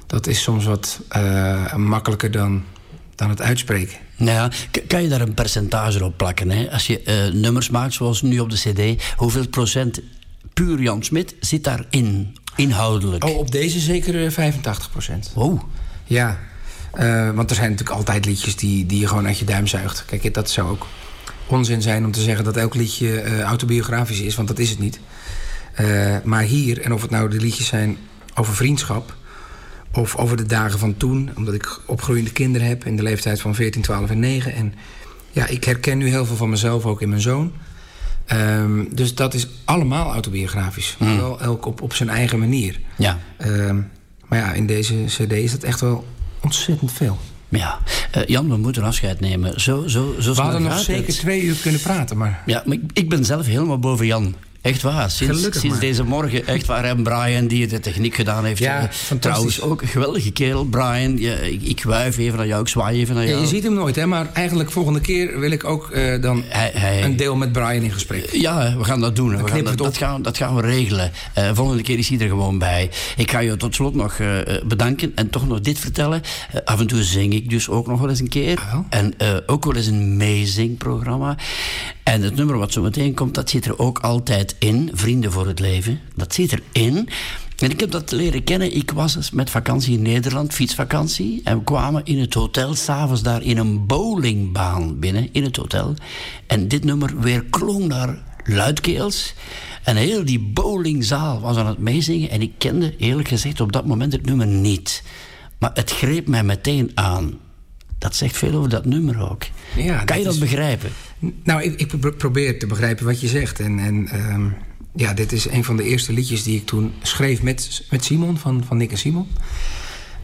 dat is soms wat eh, makkelijker dan, dan het uitspreken. Nou ja, kan je daar een percentage op plakken? Hè? Als je eh, nummers maakt, zoals nu op de cd... hoeveel procent puur Jan Smit zit daarin, inhoudelijk? Oh, op deze zeker eh, 85 procent. Oh. Ja, eh, want er zijn natuurlijk altijd liedjes die, die je gewoon uit je duim zuigt. Kijk, dat zou ook onzin zijn om te zeggen dat elk liedje eh, autobiografisch is, want dat is het niet. Eh, maar hier, en of het nou de liedjes zijn over vriendschap of over de dagen van toen, omdat ik opgroeiende kinderen heb in de leeftijd van 14, 12 en 9. En ja, ik herken nu heel veel van mezelf ook in mijn zoon. Ehm, dus dat is allemaal autobiografisch. Wel elk op, op zijn eigen manier. Ja. Ehm, maar ja, in deze cd is dat echt wel ontzettend veel. Ja, Eh, Jan, we moeten afscheid nemen. Zo, zo, zo We hadden nog zeker het. twee uur kunnen praten, maar... Ja, maar ik, ik ben zelf helemaal boven Jan. Echt waar. Sinds, sinds maar. deze morgen, echt waar. En Brian, die de techniek gedaan heeft. Ja, Eh, fantastisch. Trouwens, ook een geweldige kerel. Brian, ja, ik, ik wuif even naar jou, ik zwaai even naar Ja, jou. je ziet hem nooit, hè? Maar eigenlijk volgende keer wil ik ook eh, dan Hij- hij- een deel met Brian in gesprek. Ja, we gaan dat doen. We gaan knippen dat, gaan, dat gaan we regelen. Eh, volgende keer is hij er gewoon bij. Ik ga je tot slot nog eh, eh, bedanken en toch nog dit vertellen. Eh, af en toe zing ik dus ook nog wel eens een keer. Ah? En eh, ook wel eens een meezingprogramma. En het nummer wat zo meteen komt, dat zit er ook altijd in. Vrienden voor het leven. Dat zit erin. En ik heb dat leren kennen. Ik was met vakantie in Nederland, fietsvakantie. En we kwamen in het hotel, s'avonds daar in een bowlingbaan binnen, in het hotel. En dit nummer weer klonk daar luidkeels. En heel die bowlingzaal was aan het meezingen. En ik kende eerlijk gezegd op dat moment het nummer niet. Maar het greep mij meteen aan. Dat zegt veel over dat nummer ook. Ja, kan je dat is- begrijpen? Nou, ik, ik pro- probeer te begrijpen wat je zegt. En, en ehm, ja, dit is een van de eerste liedjes die ik toen schreef met, met Simon, van, van Nick en Simon.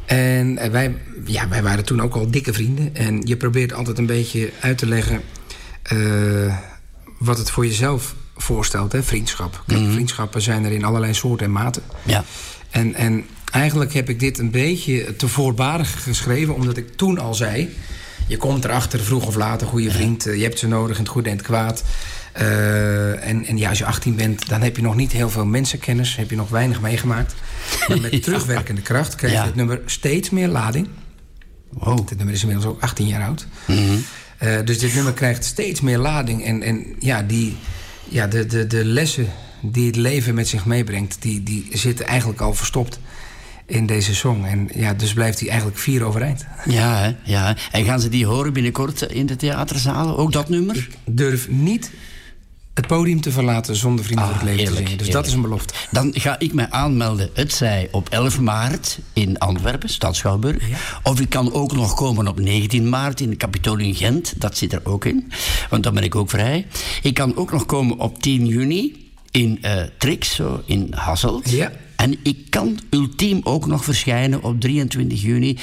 En eh, wij, ja, wij waren toen ook al dikke vrienden. En je probeert altijd een beetje uit te leggen eh, wat het voor jezelf voorstelt, hè, vriendschap. Kijk, vriendschappen zijn er in allerlei soorten en maten. Ja. En, en eigenlijk heb ik dit een beetje te voorbarig geschreven, omdat ik toen al zei: je komt erachter vroeg of laat, een goede vriend, eh, je hebt ze nodig in het goede en het kwaad. Eh, en, en ja, als je 18 bent, dan heb je nog niet heel veel mensenkennis, heb je nog weinig meegemaakt. Maar met Ja. terugwerkende kracht krijgt Ja. het nummer steeds meer lading. Wow. Dit nummer is inmiddels ook 18 jaar oud. Mhm. Eh, dus dit nummer krijgt steeds meer lading. En, en ja, die, ja de, de, de lessen die het leven met zich meebrengt, die, die zitten eigenlijk al verstopt in deze song. En ja, dus blijft hij eigenlijk vier overeind. Ja, hè? ja. En gaan ze die horen binnenkort in de theaterzalen? Ook dat nummer? Durf niet het podium te verlaten zonder Vrienden Ah, voor het Leven te zingen. Dus dat is een belofte. Dan ga ik mij aanmelden, het zij op 11 maart in Antwerpen, Stad Schouwburg. Of ik kan ook nog komen op 19 maart in de Capitool Gent. Dat zit er ook in, want dan ben ik ook vrij. Ik kan ook nog komen op 10 juni in eh Trix, zo in Hasselt. Ja. En ik kan ultiem ook nog verschijnen op 23 juni.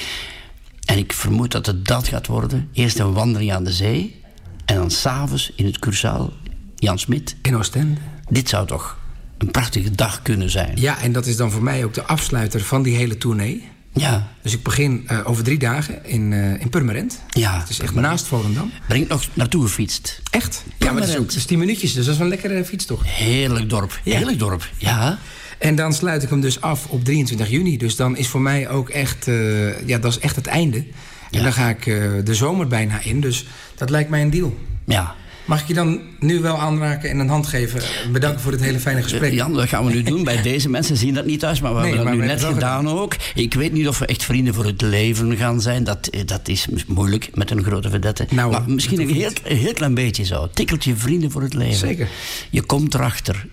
En ik vermoed dat het dat gaat worden. Eerst een wandeling aan de zee. En dan s'avonds in het cursaal Jan Smit. In Oostende. Dit zou toch een prachtige dag kunnen zijn. Ja, en dat is dan voor mij ook de afsluiter van die hele tournee. Ja. Dus ik begin eh, over drie dagen in, eh, in Purmerend. Ja. Het is echt naast Volendam. Ben ik nog naartoe gefietst. Echt? Ja, maar het is ook is 10 minuutjes, dus dat is wel een lekkere fietstocht. Heerlijk dorp. Ja. Heerlijk dorp. Ja. En dan sluit ik hem dus af op 23 juni. Dus dan is voor mij ook echt, eh, ja, dat is echt het einde. En dan ga ik eh, de zomer bijna in. Dus dat lijkt mij een deal. Ja. Mag ik je dan nu wel aanraken en een hand geven? Bedankt voor het hele fijne gesprek. Eh, Jan, dat gaan we nu doen. Bij deze mensen zien dat niet thuis, maar we Nee, hebben dat nu net het gedaan ook. Ik weet niet of we echt vrienden voor het leven gaan zijn. Dat, dat is moeilijk met een grote vedette. Nou, maar misschien een heel, een heel klein beetje zo. Tikkeltje vrienden voor het leven. Zeker. Je komt erachter.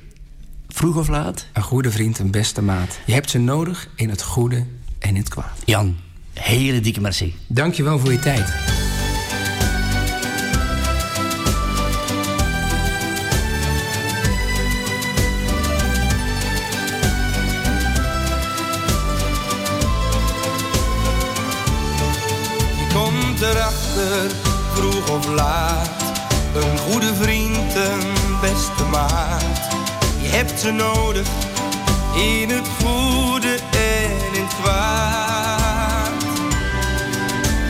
Vroeg of laat? Een goede vriend, een beste maat. Je hebt ze nodig in het goede en in het kwaad. Jan, hele dikke merci. Dank je wel voor je tijd. Je komt erachter, vroeg of laat. Een goede vriend, een beste maat. Hebt ze nodig in het goede en in het kwaad.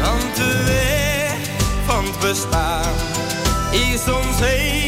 Want de weg van het bestaan is soms heel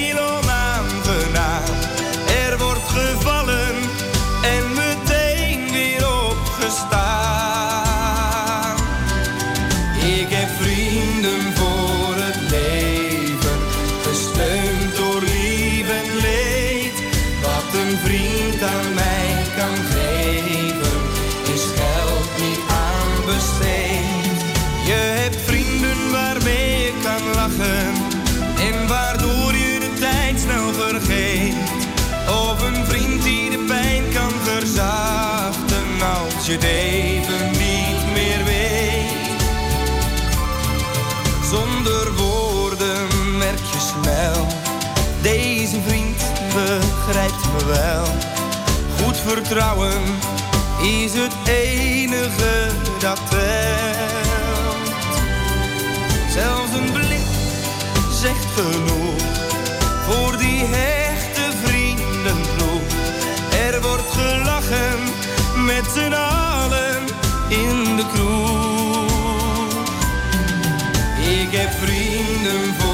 wel. Goed vertrouwen is het enige dat telt. Zelfs een blik zegt genoeg voor die hechte vriendenploeg. Er wordt gelachen met z'n allen in de kroeg. Ik heb vrienden voor